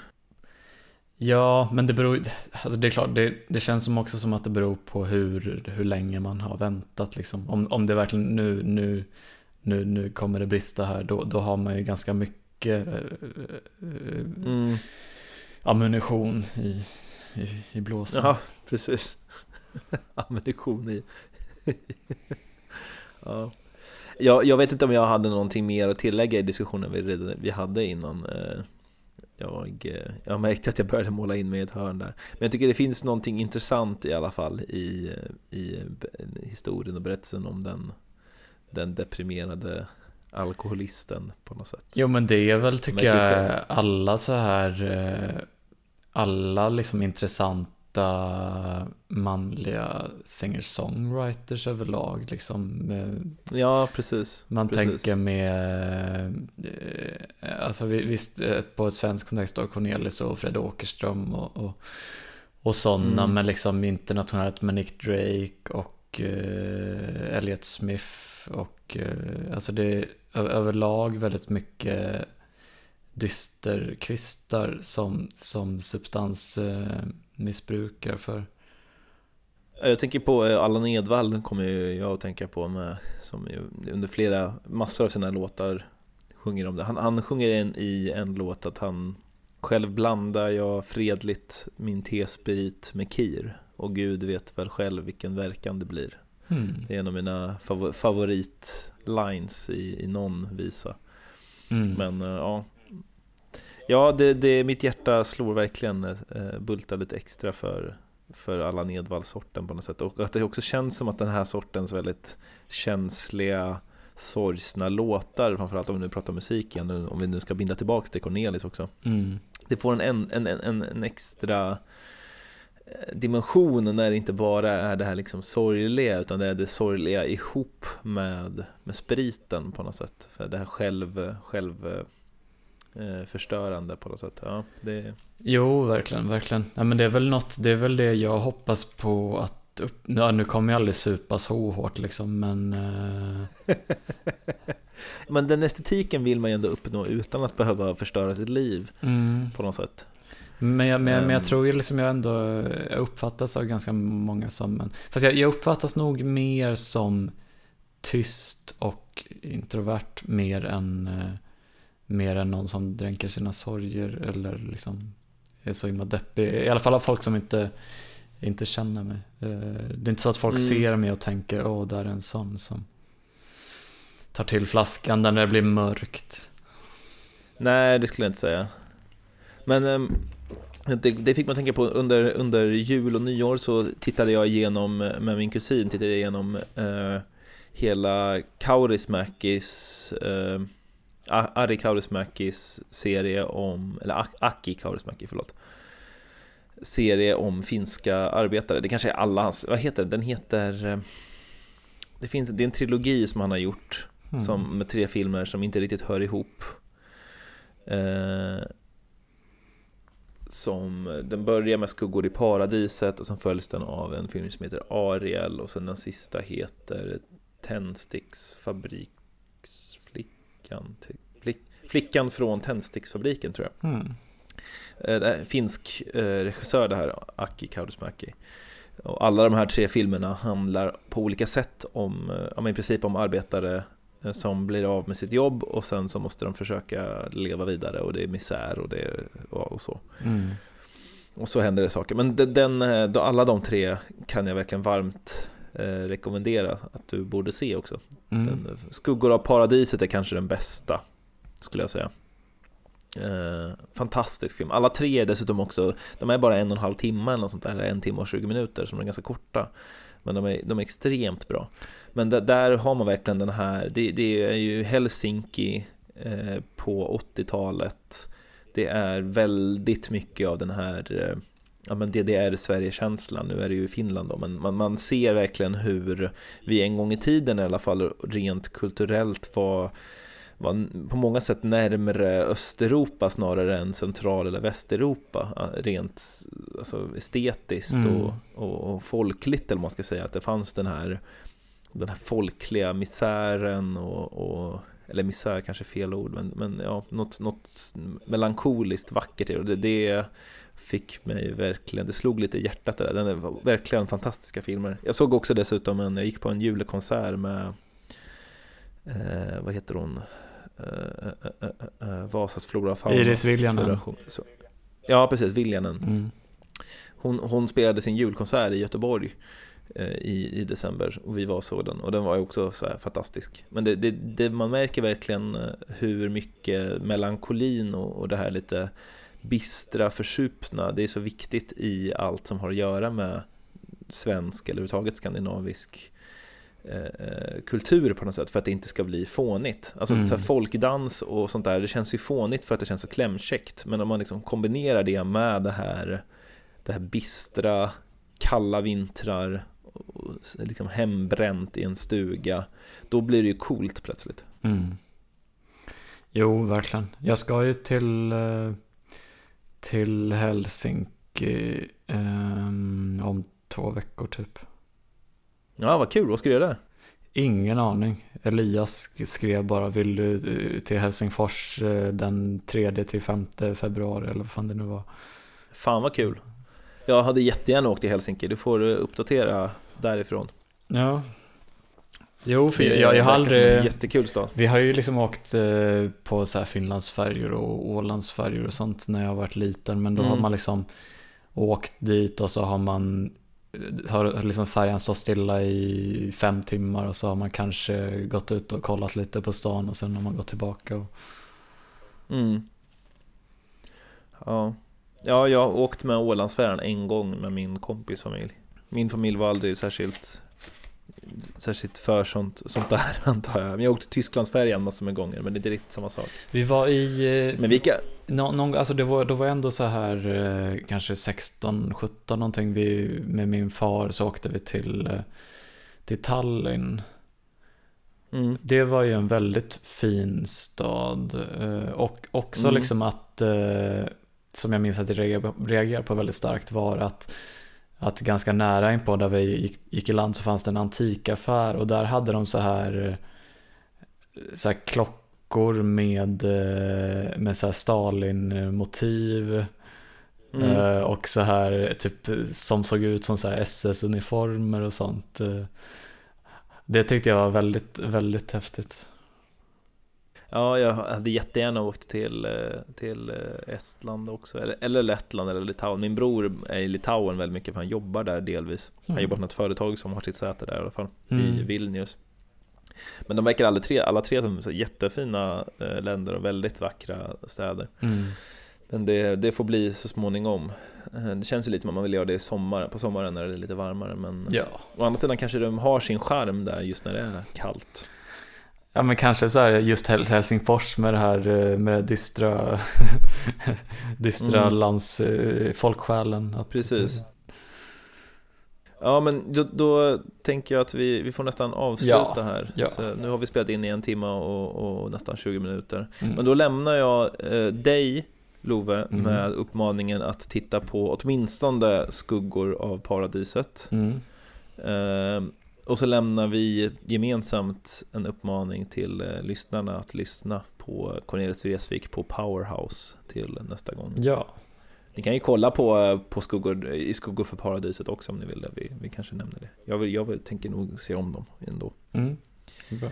Ja, men det beror alltså det är klart, det, det känns som också som att det beror på hur, hur länge man har väntat liksom. Om, om det verkligen nu, nu, nu, nu kommer det brista här, då, då har man ju ganska mycket äh, mm. ammunition i, i, i blåsan. Ja, precis. ammunition i... ja. Jag, jag vet inte om jag hade någonting mer att tillägga i diskussionen vi, vi hade innan. Eh jag, eh, jag märkte att jag började måla in mig i ett hörn där. Men jag tycker det finns någonting intressant i alla fall i, i historien och berättelsen om den, den deprimerade alkoholisten på något sätt. Jo men det är väl tycker jag alla så här eh, alla liksom intressanta manliga singer-songwriters överlag liksom. Ja, precis. Man precis. tänker med, eh, alltså visst eh, på ett svenskt kontext då Cornelis och Fred Åkerström och, och, och sådana, mm. men liksom internationellt med Nick Drake och uh, Elliot Smith och eh, alltså det är överlag väldigt mycket dysterkvistar som, som substansmissbrukare för. Jag tänker på eh, Allan Edwall kommer jag att tänka på med, som under flera, massor av sina låtar sjunger om det. Han, han sjunger en, i en låt att han själv blandar jag fredligt min tesprit med kir och Gud vet väl själv vilken verkan det blir. Mm. Det är en av mina favor favoritlines i, i någon visa. Mm. Men uh, ja, ja det, det, mitt hjärta slår verkligen uh, bultar lite extra för, för alla Nedvall-sorten på något sätt. Och att det också känns som att den här sortens väldigt känsliga sorgsna låtar, framförallt om vi nu pratar musik igen, om vi nu ska binda tillbaks till Cornelis också. Mm. Det får en, en, en, en extra eh, dimension när det inte bara är det här liksom sorgliga utan det är det sorgliga ihop med, med spriten på något sätt. För det här själv, själv eh, förstörande på något sätt. Ja, det... Jo, verkligen, verkligen. Ja, men det är väl något, det är väl det jag hoppas på att upp, ja, nu kommer jag aldrig supa så hårt liksom, men... Eh... men den estetiken vill man ju ändå uppnå utan att behöva förstöra sitt liv mm. på något sätt. Men jag, men, men jag Ehm. tror ju liksom jag ändå jag uppfattas av ganska många som en... Fast jag, jag uppfattas nog mer som tyst och introvert mer än, eh, mer än någon som dränker sina sorger eller liksom är så himla deppig. I alla fall av folk som inte, inte känner mig. Eh, Det är inte så att folk Mm. ser mig och tänker åh, där är en sån som tar till flaskan när det blir mörkt. Nej, det skulle jag inte säga. Men ehm, det, det fick man tänka på under, under jul och nyår så tittade jag igenom med min kusin tittade jag igenom eh, hela Kaurismäkis eh, Ari Kaurismäkis serie om, eller Aki Kaurismäki, förlåt Serie om finska arbetare, det kanske är alla hans, vad heter den? Den heter eh, det, finns, det är en trilogi som han har gjort Mm. som, med tre filmer som inte riktigt hör ihop Eh, som, den börjar med Skuggor i paradiset och sen följs den av en film som heter Ariel och sen den sista heter Tändsticksfabriksflickan flick, Flickan från Tändsticksfabriken tror jag Mm. Eh, finsk eh, regissör det här, Aki Kaurismäki och alla de här tre filmerna handlar på olika sätt om, eh, ja, men i princip om arbetare som blir av med sitt jobb och sen så måste de försöka leva vidare och det är misär och, det, och, så. Mm. Och så händer det saker. Men de- den, eh, alla de tre kan jag verkligen varmt eh, rekommendera att du borde se också. Mm. Den, Skuggor av paradiset är kanske den bästa, skulle jag säga. Eh, fantastisk film. Alla tre är dessutom också, de är bara en och en halv timme eller något sånt där, eller en timme och 20 minuter, så de är ganska korta. Men de är, de är extremt bra. Men där, där har man verkligen den här, det, det är ju Helsinki eh, på 80-talet. Det är väldigt mycket av den här eh, ja, men DDR-Sverige-känslan. Nu är det ju i Finland då, men man, man ser verkligen hur vi en gång i tiden i alla fall rent kulturellt var var på många sätt närmare Östeuropa snarare än Central eller Västeuropa ja, rent alltså, estetiskt Mm. och, och, och folkligt eller man ska säga att det fanns den här den här folkliga misären och, och eller misär kanske är fel ord men, men ja, något, något melankoliskt vackert i det, det fick mig verkligen, det slog lite i hjärtat det där. Den är verkligen fantastiska filmer. Jag såg också dessutom en, jag gick på en julkonsert med eh, vad heter hon? Eh, eh, eh, Vasas flora och fauna. Iris Viljanen. Ja, precis, Viljanen. Mm. Hon, hon spelade sin julkonsert i Göteborg i, i december och vi var såg den och den var ju också så fantastisk. Men det, det, det, man märker verkligen hur mycket melankolin och, och det här lite bistra, försupna, det är så viktigt i allt som har att göra med svensk eller överhuvudtaget skandinavisk eh, eh, kultur på något sätt för att det inte ska bli fånigt. Alltså Mm. så folkdans och sånt där, det känns ju fånigt för att det känns så klämkäckt. Men om man liksom kombinerar det med det här, det här bistra, kalla vintrar, och liksom hembränt i en stuga, då blir det ju coolt plötsligt. Mm. Jo, verkligen. Jag ska ju till, eh, till Helsinki ehm, om två veckor typ. Ja, vad kul, vad ska du där? Ingen aning. Elias sk- skrev bara vill du eh, till Helsingfors eh, den 3 till 5 februari eller vad fan det nu var. Fan vad kul. Jag hade jättegärna åkt till Helsinki, du får eh, uppdatera därifrån. Ja. Jo, för Det jag, jag har aldrig... jättekul stad. Vi har ju liksom åkt på så här Finlandsfärjor och Ålandsfärjor och sånt när jag har varit liten. Men då har Mm. man liksom åkt dit och så har man har har liksom färjan stått stilla i fem timmar och så har man kanske gått ut och kollat lite på stan och sen har man gått tillbaka. Och... Mm. Ja. ja, jag har åkt med Ålandsfärjan en gång med min kompis familj. Min familj var aldrig särskilt, särskilt för sånt, sånt där antar jag. Men jag åkte Tysklandsfärjan massor med gånger, men det är inte riktigt samma sak. Vi var i... eh, Men vilka? Nå, någon, alltså det var, då var jag ändå så här eh, kanske 16, 17 någonting. Vi, med min far så åkte vi till, eh, till Tallinn. Mm. Det var ju en väldigt fin stad. Och också Mm. liksom att, som jag minns att jag reagerade på väldigt starkt var att att ganska nära inpå där vi gick, gick i land så fanns det en antikaffär och där hade de så här, eh, så här klockor med, eh, med så här Stalin-motiv Mm. eh, och så här typ som såg ut som så SS-uniformer och sånt. Det tyckte jag var väldigt, väldigt häftigt. Ja, jag hade jättegärna åkt till, eh, till eh, Estland också, eller, eller Lettland eller Litauen. Min bror är i Litauen väldigt mycket för han jobbar där delvis. Han Mm. jobbar på något företag som har sitt säte där i alla fall, i Mm. Vilnius. Men de verkar alla tre, alla tre som jättefina eh, länder och väldigt vackra städer. Mm. Men det, det får bli så småningom. Det känns ju lite som att man vill göra det i sommar, på sommaren när det är lite varmare. Men Ja. å andra sidan kanske de har sin charm där just när det är kallt. Ja, men kanske så här just Hel- Helsingfors med det här eh, med det dystra, dystra Mm. lands eh, folksjälen. Att, Precis. Ja men då, då tänker jag att vi, vi får nästan avsluta Ja, här. ja. Så nu har vi spelat in i en timme och, och nästan 20 minuter. Mm. Men då lämnar jag eh, dig Love Mm. med uppmaningen att titta på åtminstone Skuggor av paradiset. Eh, och så lämnar vi gemensamt en uppmaning till eh, lyssnarna att lyssna på Cornelis Vreeswijk på Powerhouse till nästa gång. Ja, Ni kan ju kolla på, på skuggor, i Skuggor för paradiset också om ni vill det. Vi, vi kanske nämner det. Jag, vill, jag vill, tänker nog se om dem ändå. mm. bra.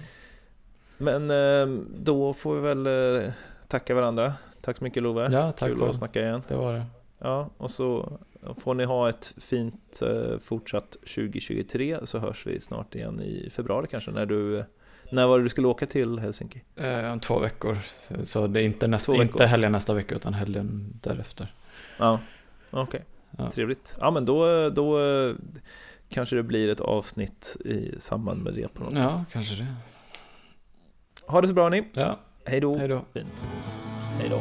Men eh, då får vi väl eh, tacka varandra. Tack så mycket Love. Ja, tack Kul att snacka igen. Det var det. Ja, och så får ni ha ett fint eh, fortsatt 2023 så hörs vi snart igen i februari kanske när du när var det du skulle åka till Helsinki? Eh, om två veckor. Så- det är inte, nästa, inte helgen nästa vecka utan helgen därefter. Ja, okej. Ja. Trevligt. Ja, men då, då kanske det blir ett avsnitt i samband med det på något sätt. Ja, kanske det. Ha det så bra ni. Ja, Hej då. hej då. Fint. Hej då.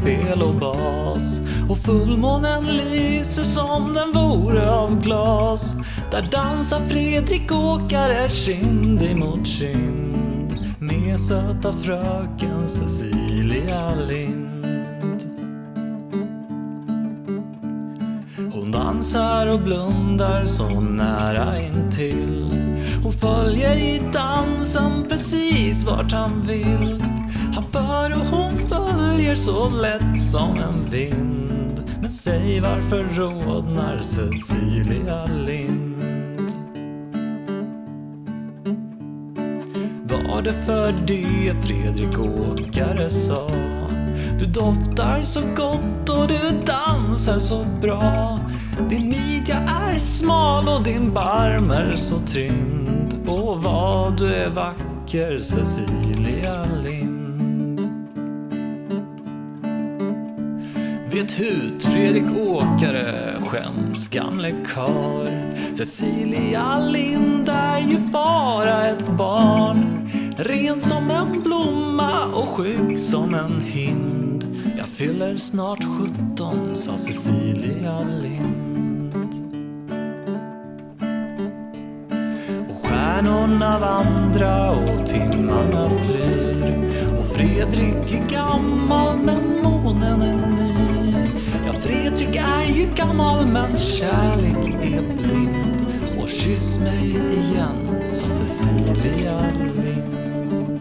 Dragspel och bas och fullmånen lyser som den vore av glas. Där dansar Fredrik Åkare kind emot kind med söta fröken Cecilia Lind. Hon dansar och blundar så nära intill och följer i dansen precis vart han vill. Han för och hon följer så lätt som en vind. Men säg varför rodnar Cecilia Lind? Var det för det Fredrik Åkare sa? Du doftar så gott och du dansar så bra. Din midja är smal och din barm är så trind. Och vad du är vacker Cecilia Lind. Hut, Fredrik Åkare, skäms gamle kar. Cecilia Lind är ju bara ett barn. Ren som en blomma och skygg som en hind. Jag fyller snart 17, sa Cecilia Lind. Och stjärnorna vandra och timmarna flyr. Och Fredrik är gammal men månen är ny. Fredrik är ju gammal men kärlek är blind. Och kyss mig igen, sa Cecilia Lind.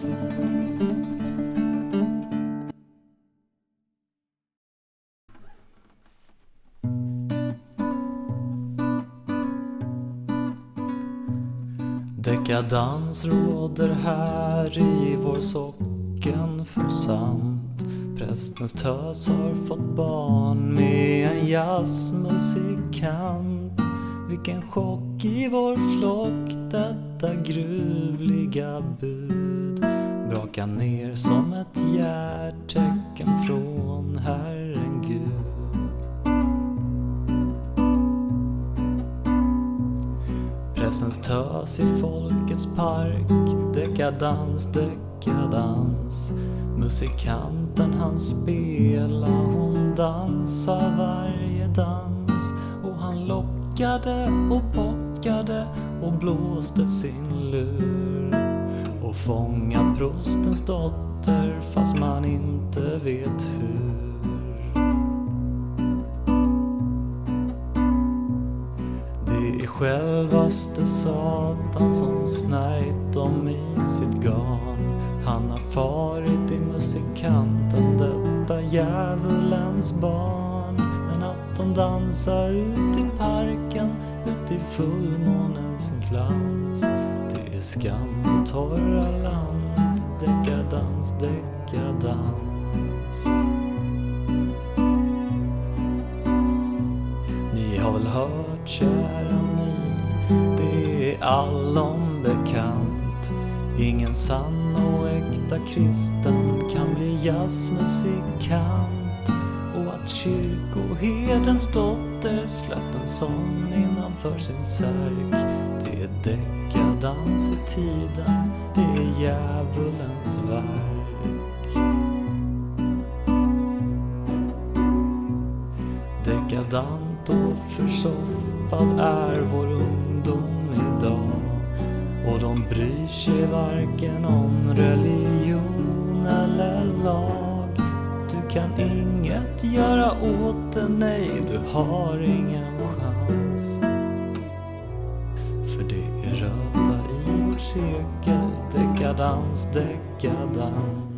Dekadans råder här i vår socken för. Prästens tös har fått barn med en jazzmusikant. Vilken chock i vår flock detta gruvliga bud brakar ner som ett hjärtecken från Herren Gud. Prästens tös i folkets park Dekadans, dekadans låten han spela Hon dansar varje dans. Och han lockade och pockade Och blåste sin lur. Och fånga prostens dotter Fast man inte vet hur. Det är självaste Satan som snärjt dem i sitt garn. Han har farit i musikanten, detta djävulens barn. Men att de dansar ut i parken, ut i fullmånens glans. Det är skam på torra land, dekadans, dekadans. Ni har väl hört, kära ni, det är allom bekant. Ingen sann äkta kristen kan bli jazzmusikant. Och att kyrkoherdens dotter släppt en sån innanför sin särk. Det är dekadans i tiden, det är djävulens verk. Dekadant och försoffad är vår ungdom idag. Och de bryr sig varken om religion eller lag. Du kan inget göra åt det, nej, du har ingen chans. För det är röta i vårt sekel, dekadans, dekadans.